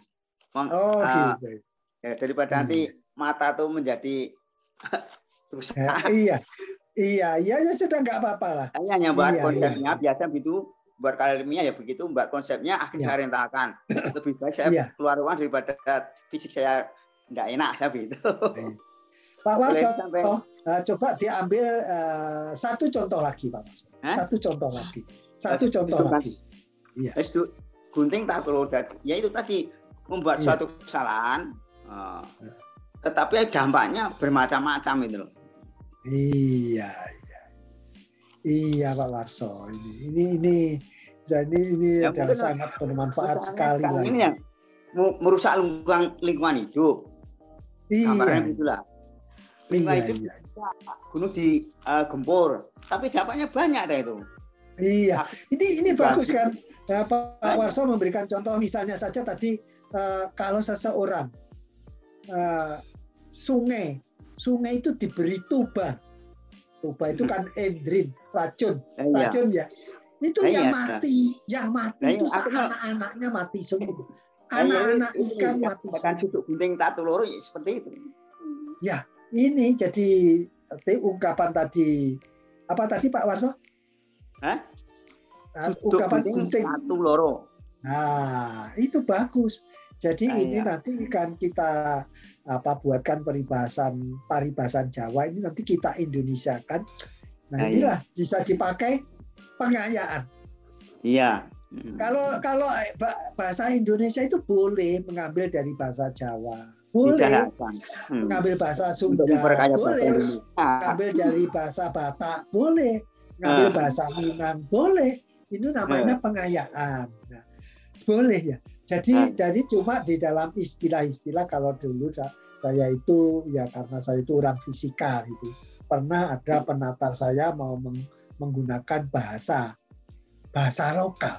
Oh, uh, gitu.
Ya, daripada hmm. nanti iya. mata tuh menjadi
rusak. Ya, iya. Iya, iya ya sudah nggak apa-apa lah.
Saya hanya buat iya, konsepnya iya. biasa gitu buat kalian ilmiah ya begitu mbak. Konsepnya akhirnya ya. saya lebih baik saya ya. keluar uang daripada fisik saya nggak enak saya begitu.
Pak Warso oh, uh, coba diambil uh, satu contoh lagi Pak Warso. Satu contoh lagi. Satu es, contoh lagi.
Iya. Itu gunting tak perlu ya itu tadi membuat ya. suatu kesalahan uh, tetapi dampaknya bermacam-macam itu loh.
Iya Iya Pak Warso, ini ini ini jadi ini ya, adalah sangat bermanfaat sekali lah.
Ini yang merusak lingkungan lingkungan hidup.
Iya. Gambarnya
itulah. Lingkungan iya, hidup iya. gunung di uh, gempur, tapi dampaknya banyak deh itu.
Iya, ini ini bagus kan ya, Pak Warso memberikan contoh misalnya saja tadi uh, kalau seseorang uh, sungai sungai itu diberi tuba Tuba itu kan endrin, racun, iya. racun ya. Itu iya, yang mati, yang mati itu anak-anaknya mati semua. Anak-anak ikan mati
semua. sudut gunting tatu loro ya seperti itu.
Ya, ini jadi ungkapan tadi apa tadi Pak Warso?
Hah? ungkapan gunting tatu loro.
Nah, itu bagus. Jadi nah, ini nanti kan kita apa buatkan peribahasan paribasan Jawa ini nanti kita Indonesia kan. Nah, nah inilah bisa dipakai pengayaan.
Iya.
Kalau kalau bahasa Indonesia itu boleh mengambil dari bahasa Jawa. boleh hmm. ngambil bahasa Sunda boleh ngambil dari bahasa Batak boleh ngambil ah. bahasa Minang boleh itu namanya ah. pengayaan nah, boleh ya jadi ah. dari cuma di dalam istilah-istilah kalau dulu saya itu ya karena saya itu orang fisika gitu pernah ada penatar saya mau menggunakan bahasa bahasa lokal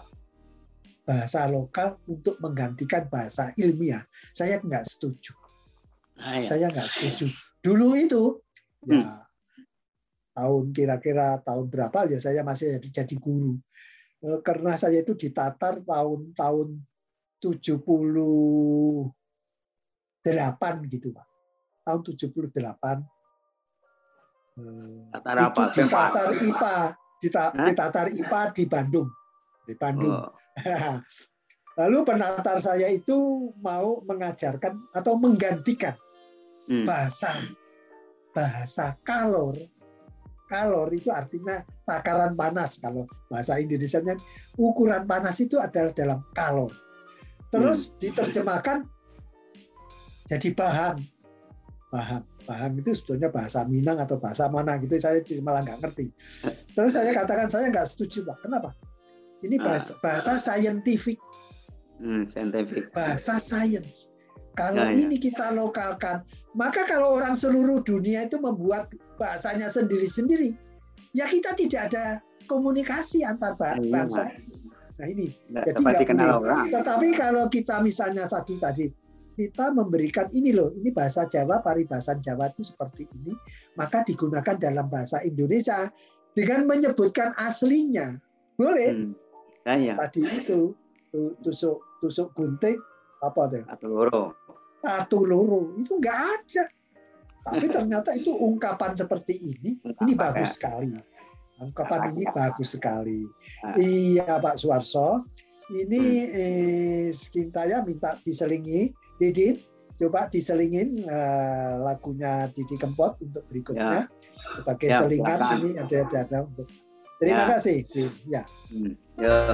bahasa lokal untuk menggantikan bahasa ilmiah saya nggak setuju Ah, iya. Saya nggak setuju. Dulu itu ya hmm. tahun kira-kira tahun berapa ya saya masih jadi, jadi guru. Eh, karena saya itu ditatar tahun-tahun 78 gitu Pak. Tahun 78 Tatar eh, apa? Itu ditatar IPA, ditatar IPA di Bandung. Di Bandung. Oh. Lalu penatar saya itu mau mengajarkan atau menggantikan hmm. bahasa bahasa kalor kalor itu artinya takaran panas. Kalau bahasa Indonesia-nya ukuran panas itu adalah dalam kalor. Terus hmm. diterjemahkan jadi bahan. Bahan. Bahan itu sebetulnya bahasa Minang atau bahasa mana gitu. Saya malah nggak ngerti. Terus saya katakan saya nggak setuju pak. Kenapa? Ini bahasa, bahasa scientific. Hmm, scientific. Bahasa science kalau nah, ini kita lokalkan, maka kalau orang seluruh dunia itu membuat bahasanya sendiri-sendiri, ya kita tidak ada komunikasi antar iya, bangsa. Nah ini, nah, jadi nggak boleh. Tetapi kalau kita misalnya tadi tadi kita memberikan ini loh, ini bahasa Jawa, paribasan Jawa itu seperti ini, maka digunakan dalam bahasa Indonesia dengan menyebutkan aslinya, boleh. Hmm. Nah, ya. Tadi itu tusuk tusuk gunting apa deh? Atau loro satu loro itu nggak ada. Tapi ternyata itu ungkapan seperti ini. Ini bagus sekali. Ungkapan ini bagus sekali. ah. iya Pak Suarso ini hmm. eh, Skintaya minta diselingi. Didit coba diselingin uh, lagunya Didi Kempot untuk berikutnya. Ya. sebagai ya, selingan ini ada ada, ada untuk terima ya. kasih ya. Hmm. ya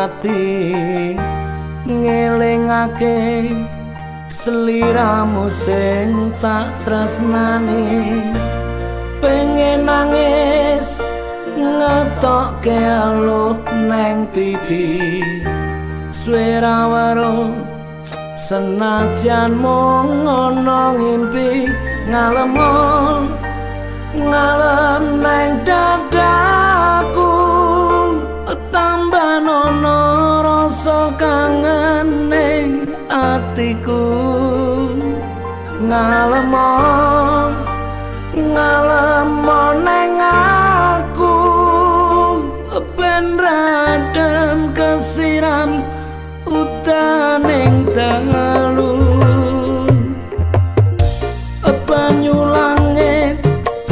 ati ngelingake seliramu sing tak tresnani. Pengen nangis ngetokke aluh neng pipi. Suara waro senajan mung ngono ngimpi ngalem ngalem neng dadaku atiku ngalemo ngalemo neng aku. Ben radem kesiram utaning dalu banyu langit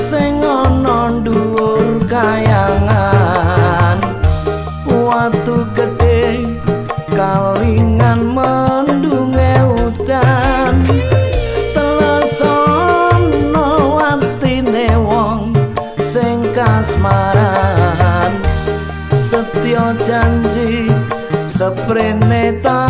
sing ana dhuwur kayangan secreta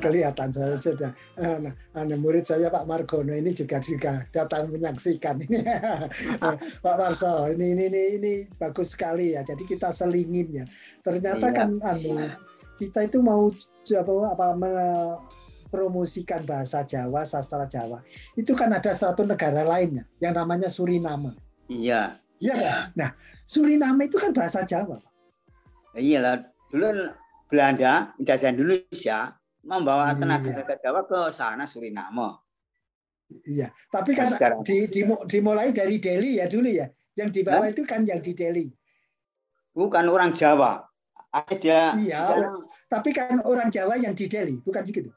kelihatan saya sudah uh, nah, murid saya Pak Margono ini juga juga datang menyaksikan ini. Pak Marso ini, ini ini ini bagus sekali ya jadi kita selingin ya. Ternyata iya. kan anu kita itu mau apa apa promosikan bahasa Jawa sastra Jawa itu kan ada satu negara lainnya yang namanya Suriname.
Iya.
Iya nah Suriname itu kan bahasa Jawa
iyalah dulu Belanda menjajah Indonesia membawa iya. tenaga Jawa ke sana Suriname.
Iya, tapi kan nah, di, di, dimulai dari Delhi ya dulu ya. Yang di bawah itu kan yang di Delhi.
Bukan orang Jawa. Ada
Iya, orang, tapi kan orang Jawa yang di Delhi, bukan begitu?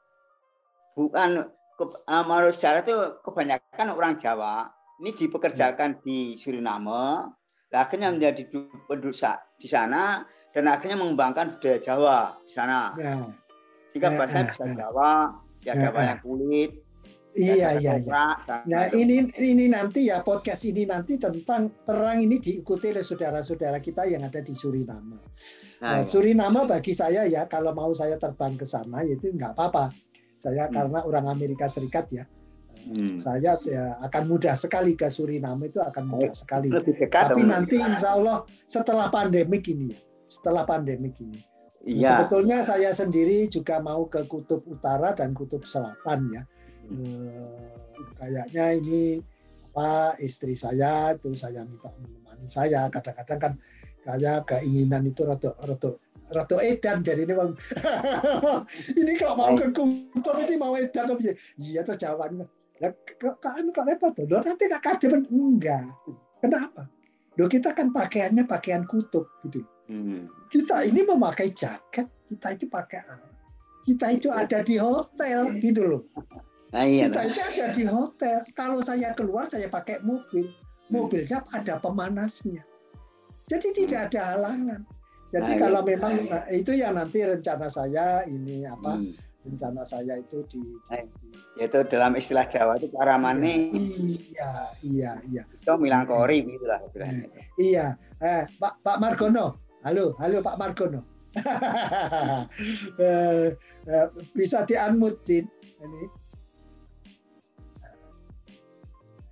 Bukan ke, uh, menurut sejarah itu kebanyakan orang Jawa ini dipekerjakan ya. di Suriname, akhirnya menjadi penduduk di sana dan akhirnya mengembangkan budaya Jawa di sana. Ya. Jika bahasa bisa Jawa, ya Jawa yang kulit.
Iya iya iya. Nah ini ini nanti ya podcast ini nanti tentang terang ini diikuti oleh saudara-saudara kita yang ada di Suriname. Nah, nah, iya. Suriname bagi saya ya kalau mau saya terbang ke sana itu nggak apa-apa. Saya hmm. karena orang Amerika Serikat ya. Hmm. Saya ya, akan mudah sekali ke Suriname itu akan mudah sekali. Tapi nanti insya Allah setelah pandemik ini ya, setelah pandemik ini Iya. Sebetulnya saya sendiri juga mau ke kutub utara dan kutub selatan ya. Hmm. Eh, kayaknya ini apa istri saya itu saya minta menemani saya. Kadang-kadang kan kayak keinginan itu roto roto roto edan jadi ini bang. ini kalau mau ke kutub ini mau edan apa Iya terus jawabannya. Ya, kan kok repot tuh. nanti kademen enggak. Kenapa? Loh kita kan pakaiannya pakaian kutub gitu. Hmm. Kita ini memakai jaket, kita itu pakai? Kita itu ada di hotel gitu loh. Nah, iya, kita itu ada di hotel. Kalau saya keluar saya pakai mobil, mobilnya ada pemanasnya. Jadi tidak ada halangan. Jadi nah, kalau iya. memang nah, itu yang nanti rencana saya ini apa? Hmm. Rencana saya itu di, di,
di itu dalam istilah Jawa itu paramane.
Iya, iya, iya.
Itu milangkori gitu lah.
Iya, eh, Pak Pak Margono, Halo, halo Pak Margono. Eh, eh, bisa di unmute ini.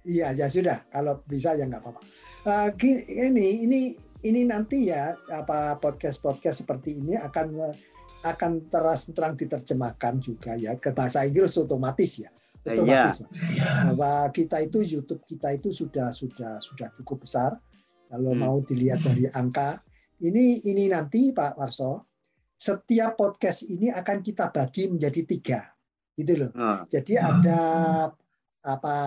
Iya, ya sudah. Kalau bisa ya nggak apa-apa. Uh, ini, ini, ini nanti ya apa podcast podcast seperti ini akan akan teras terang diterjemahkan juga ya ke bahasa Inggris otomatis ya otomatis yeah. bahwa kita itu YouTube kita itu sudah sudah sudah cukup besar kalau hmm. mau dilihat dari angka ini ini nanti Pak Warso, setiap podcast ini akan kita bagi menjadi tiga, gitu loh. Hmm. Jadi ada apa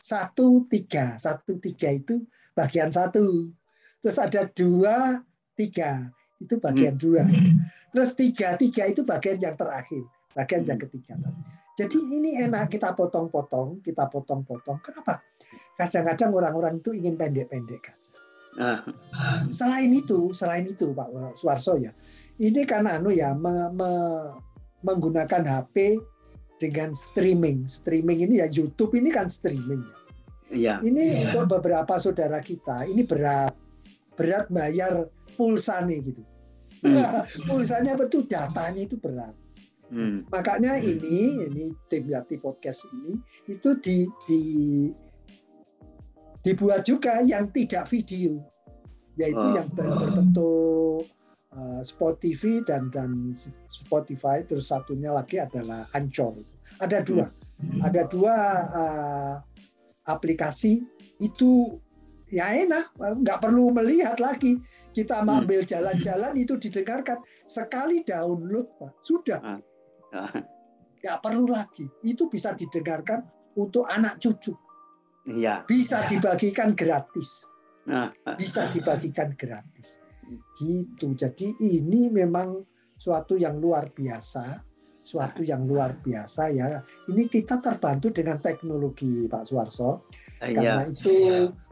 satu tiga, satu tiga itu bagian satu, terus ada dua tiga itu bagian hmm. dua, terus tiga tiga itu bagian yang terakhir. Bagian yang ketiga tadi. Jadi ini enak kita potong-potong, kita potong-potong. Kenapa? Kadang-kadang orang-orang itu ingin pendek-pendek aja.
Nah,
Selain itu, selain itu Pak Suarso ya, ini kan anu ya me- me- menggunakan HP dengan streaming. Streaming ini ya YouTube ini kan streaming ya.
iya.
Ini untuk beberapa saudara kita ini berat berat bayar pulsa nih gitu.
Hmm.
Pulsanya betul datanya itu berat.
Hmm.
Makanya ini ini tim Yati podcast ini itu di, di dibuat juga yang tidak video yaitu
Oh.
yang ber- berbentuk uh, Spot TV dan dan Spotify terus satunya lagi adalah Anchor. Ada dua. Ada dua uh, aplikasi itu ya enak nggak perlu melihat lagi kita
Hmm.
ambil jalan-jalan itu didengarkan sekali download pak sudah
Ah,
nggak perlu lagi. Itu bisa didengarkan untuk anak cucu.
Iya.
Bisa dibagikan gratis.
Nah,
Bisa dibagikan gratis. Gitu. Jadi ini memang suatu yang luar biasa. Suatu yang luar biasa ya. Ini kita terbantu dengan teknologi Pak Suarso. Karena
iya.
itu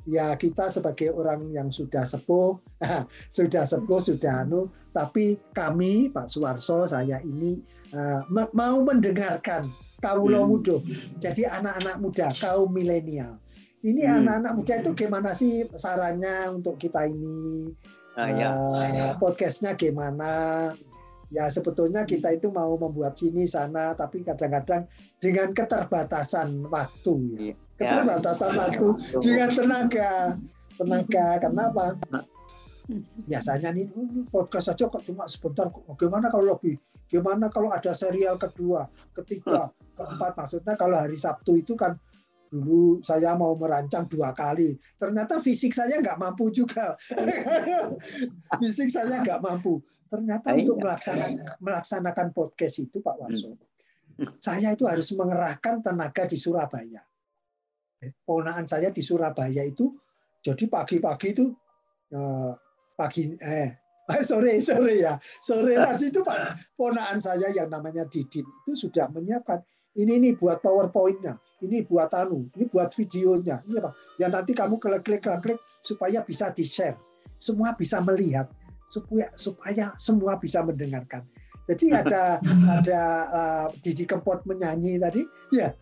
ya kita sebagai orang yang sudah sepuh, sudah sepuh, sudah anu, tapi kami Pak Suwarso, saya ini ma- mau mendengarkan kaulo
Hmm.
muda. Jadi anak-anak muda, kaum milenial. Ini
Hmm.
anak-anak muda itu gimana sih sarannya untuk kita ini?
Ah, iya.
Eh, podcastnya gimana? Ya sebetulnya kita itu mau membuat sini sana, tapi kadang-kadang dengan keterbatasan waktu ya
Iya.
keterbatasan waktu dengan tenaga tenaga kenapa biasanya nih "Oh, podcast saja kok cuma sebentar kok. Gimana kalau lebih? Gimana kalau ada serial kedua ketiga keempat? Maksudnya kalau hari Sabtu itu kan dulu saya mau merancang dua kali. Ternyata fisik saya nggak mampu juga. Fisik saya nggak mampu. Ternyata untuk melaksanakan melaksanakan podcast itu Pak Warso saya itu harus mengerahkan tenaga di Surabaya. Ponaan saya di Surabaya itu jadi pagi-pagi itu eh, pagi eh sore sore ya. Sore tadi itu pak ponaan saya yang namanya Didin itu sudah menyiapkan. Ini nih buat powerpointnya ini buat anu ini buat videonya. Ini apa? Ya nanti kamu klik klik klik klik supaya bisa di share semua bisa melihat supaya supaya semua bisa mendengarkan. Jadi ada ada uh, Didi Kempot menyanyi tadi ya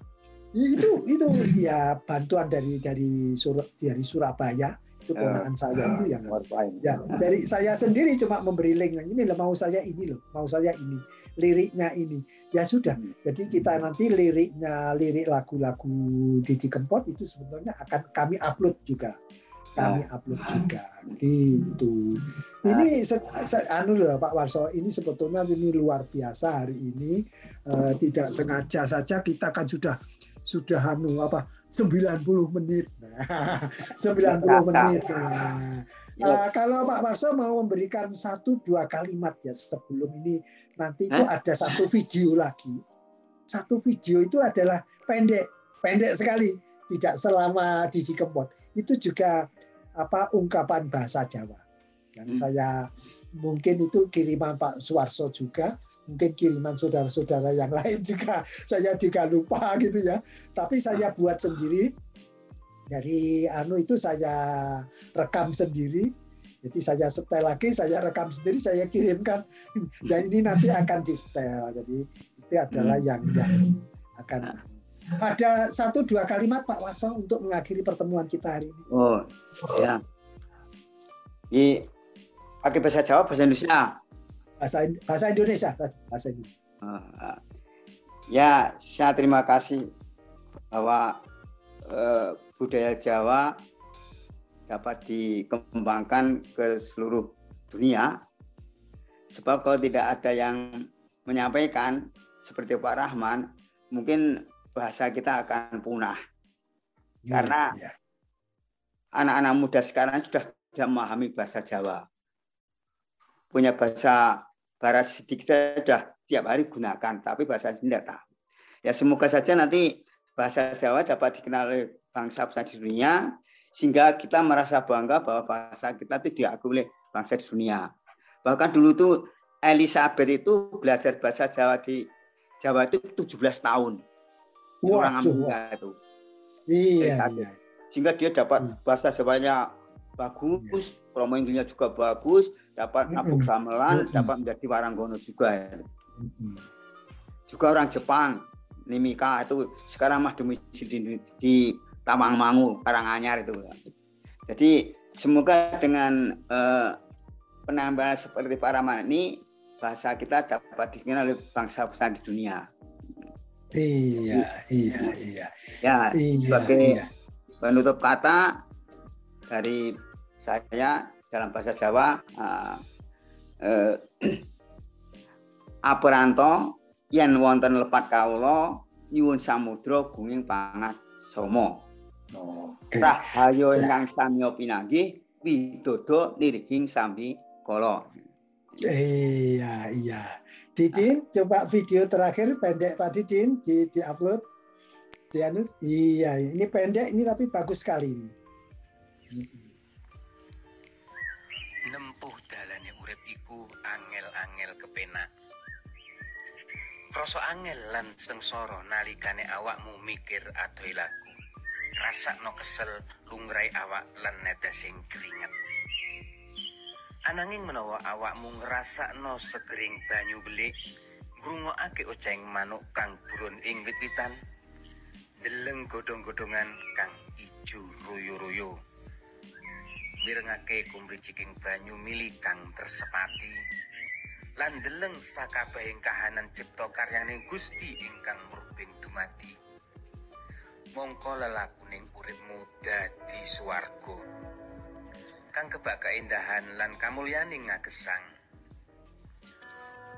itu itu ya bantuan dari dari Sur, dari Surabaya. Itu ponaan saya itu yang ya dari saya sendiri cuma memberi link. Yang ini loh mau saya ini loh mau saya ini liriknya ini. Ya sudah jadi kita nanti liriknya lirik lagu-lagu Didi Kempot itu sebetulnya akan kami upload juga. Kami upload juga. Gitu. Ini se, se, anu loh Pak Warso ini sebetulnya ini luar biasa hari ini. Eh, tidak sengaja saja kita kan sudah sudah anu apa 90 menit. Nah, 90 menit. Nah, kalau Pak Warso mau memberikan satu dua kalimat ya sebelum ini nanti itu ada satu video lagi. Satu video itu adalah pendek, pendek sekali, tidak selama Didi Kempot. Itu juga apa ungkapan bahasa Jawa. Dan hmm. saya mungkin itu kiriman Pak Suwarso juga, mungkin kiriman saudara-saudara yang lain juga. Saya juga lupa gitu ya. Tapi saya buat sendiri dari anu itu saya rekam sendiri. Jadi saya setel lagi, saya rekam sendiri, saya kirimkan. Dan ini nanti akan di setel. Jadi itu adalah yang yang akan ada satu dua kalimat Pak Warso untuk mengakhiri pertemuan kita hari ini.
Oh, ya. Di pakai bahasa Jawa, bahasa Indonesia.
Bahasa bahasa Indonesia, bahasa Indonesia.
Uh, ya, saya terima kasih bahwa uh, budaya Jawa dapat dikembangkan ke seluruh dunia. Sebab kalau tidak ada yang menyampaikan seperti Pak Rahman, mungkin bahasa kita akan punah. Ya, Karena anak-anak ya. muda sekarang sudah tidak memahami bahasa Jawa. Punya bahasa barat sedikit sudah tiap hari gunakan, tapi bahasa Sunda tidak tahu. Ya semoga saja nanti bahasa Jawa dapat dikenal oleh bangsa-bangsa di dunia, sehingga kita merasa bangga bahwa bahasa kita itu diakui oleh bangsa di dunia. Bahkan dulu tuh Elizabeth itu belajar bahasa Jawa di Jawa itu 17 tahun.
Waduh.
Orang Amerika itu.
Iya,
Dari
iya.
Sehingga dia dapat
Hmm.
bahasa Jawanya bagus, promo Inggrisnya juga bagus, dapat gamelan,
Mm-mm.
dapat menjadi waranggono juga.
Mm-mm.
Juga orang Jepang, Nimika itu sekarang mah domisili di, di Tawangmangu, Karanganyar itu. Jadi semoga dengan eh, penambahan seperti Pak Rahman ini bahasa kita dapat dikenal oleh bangsa-bangsa di dunia.
Iya, iya, iya.
Ya,
Iya,
sebagai
iya.
penutup kata dari saya dalam bahasa Jawa eh, eh, Aperanto yen wonten lepat kawula nyuwun samudra gunging pangat somo.
Oke.
Rahayu ingkang samya pinanggih widodo nirging sambi kala.
Iya, iya. Didin, coba video terakhir pendek tadi Din di di upload. Di anu, iya, ini pendek ini tapi bagus sekali ini.
Rasa angel lan sengsara nalikane awakmu mikir adoh lagu. Rasakno kesel lungrai awak lan netesing keringet. Ananging menawa awakmu ngrasakno segering banyu belik, ngrungokake oceng manuk kang burun ing wit-witan, deleng godhong-godhongan kang ijo royo-royo. mirengake kumriciking banyu mili kang tersepati lan deleng sakabehing kahanan cipta karyaning Gusti ingkang murbing dumadi. Mongko lelakuning uripmu dadi swarga. Kang kebak keindahan lan kamulyaning ngagesang.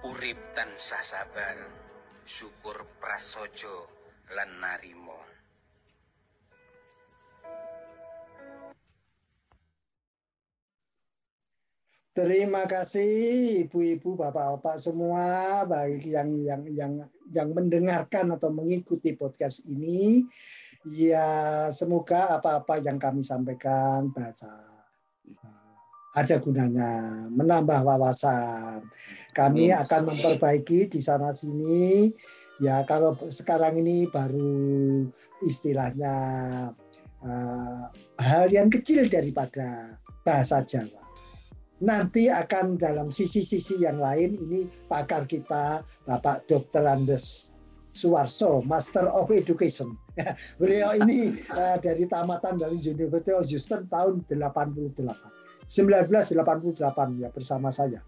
Urip tansah sabar syukur prasaja lan narimo
Terima kasih ibu-ibu, bapak-bapak semua bagi yang yang yang yang mendengarkan atau mengikuti podcast ini. Ya, semoga apa-apa yang kami sampaikan bahasa ada gunanya, menambah wawasan. Kami akan memperbaiki di sana sini. Ya, kalau sekarang ini baru istilahnya eh, hal yang kecil daripada bahasa Jawa nanti akan dalam sisi-sisi yang lain ini pakar kita Bapak Dr. Andes Suwarso, Master of Education. Beliau ini eh, dari tamatan dari University of Houston tahun 88. 1988 ya bersama saya.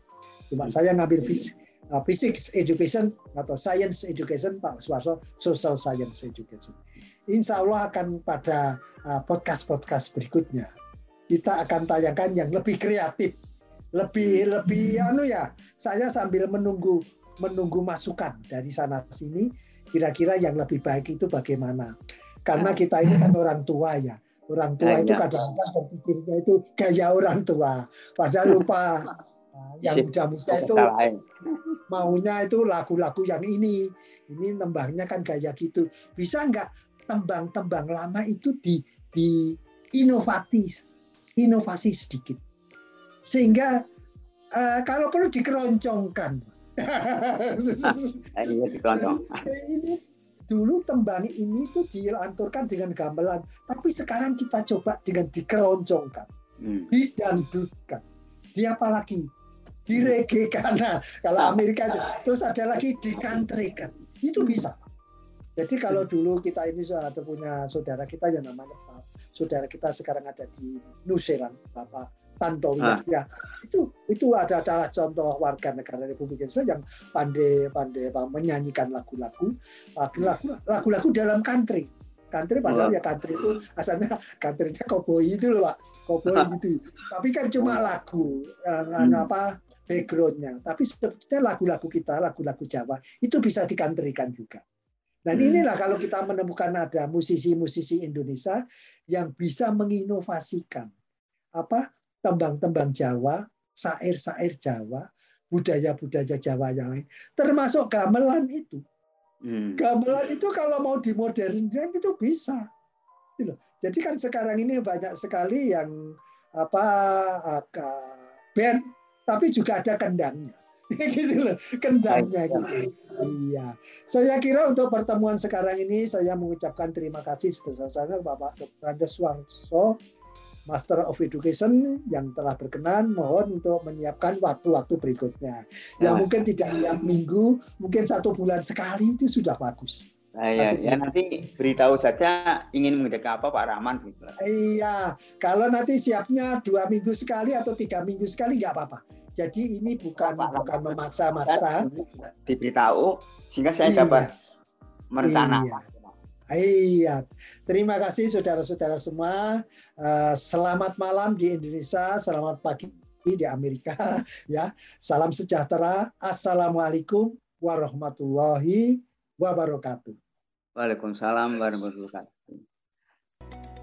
Cuma saya ngambil fisik uh, physics education atau science education Pak Suwarso social science education. Insya Allah akan pada uh, podcast-podcast berikutnya kita akan tayangkan yang lebih kreatif lebih lebih anu ya saya sambil menunggu menunggu masukan dari sana sini kira-kira yang lebih baik itu bagaimana? Karena kita ini kan orang tua ya. Orang tua itu
ya.
kadang-kadang berpikirnya itu gaya orang tua. Padahal lupa yang muda-muda itu maunya itu lagu-lagu yang ini. Ini nembangnya kan gaya gitu. Bisa nggak tembang-tembang lama itu di di inovatif inovasi sedikit sehingga eh, kalau perlu dikeroncongkan.
Nah, iya
ini dulu tembang ini tuh dilanturkan dengan gamelan. Tapi sekarang kita coba dengan dikeroncongkan
Hmm.
didangdutkan. Di apa lagi? Diregekan. Nah, kalau Amerika itu. Terus ada lagi dikantrikan itu bisa. Jadi kalau dulu kita ini sudah ada punya saudara kita yang namanya Pak saudara kita sekarang ada di New Zealand Bapak Tantowi
Ah.
ya itu itu ada adalah contoh warga negara Republik Indonesia yang pandai pandai apa, menyanyikan lagu-lagu lagu-lagu lagu-lagu dalam country country padahal
Wah.
ya country itu asalnya countrynya cowboy itu loh pak cowboy gitu tapi kan cuma lagu yang
Hmm.
apa backgroundnya tapi sebetulnya lagu-lagu kita lagu-lagu Jawa itu bisa dikantrikan juga dan
Hmm.
inilah kalau kita menemukan ada musisi-musisi Indonesia yang bisa menginovasikan apa tembang-tembang Jawa, syair-syair Jawa, budaya-budaya Jawa yang lain, termasuk gamelan itu.
Hmm.
Gamelan itu kalau mau dimodernkan itu bisa. Gitu. Jadi kan sekarang ini banyak sekali yang apa band, tapi juga ada kendangnya. gitu loh kendangnya gitu iya saya kira untuk pertemuan sekarang ini saya mengucapkan terima kasih sebesar-besarnya Bapak Dr. Andes Suarso Master of Education yang telah berkenan mohon untuk menyiapkan waktu-waktu berikutnya. Yang
Ya.
mungkin tidak tiap minggu, mungkin satu bulan sekali itu sudah bagus.
Nah, ya,
Satu
ya nanti beritahu saja ingin mengadakan apa Pak Rahman gitu.
Iya, kalau nanti siapnya dua minggu sekali atau tiga minggu sekali nggak apa-apa. Jadi ini bukan
Pak
bukan memaksa-maksa.
Diberitahu sehingga saya
Iya.
dapat merencanakan.
Iya. Iya, terima kasih saudara-saudara semua. Eh, Selamat malam di Indonesia, selamat pagi di Amerika. Ya, salam sejahtera. Assalamualaikum warahmatullahi wabarakatuh.
Waalaikumsalam warahmatullahi wabarakatuh.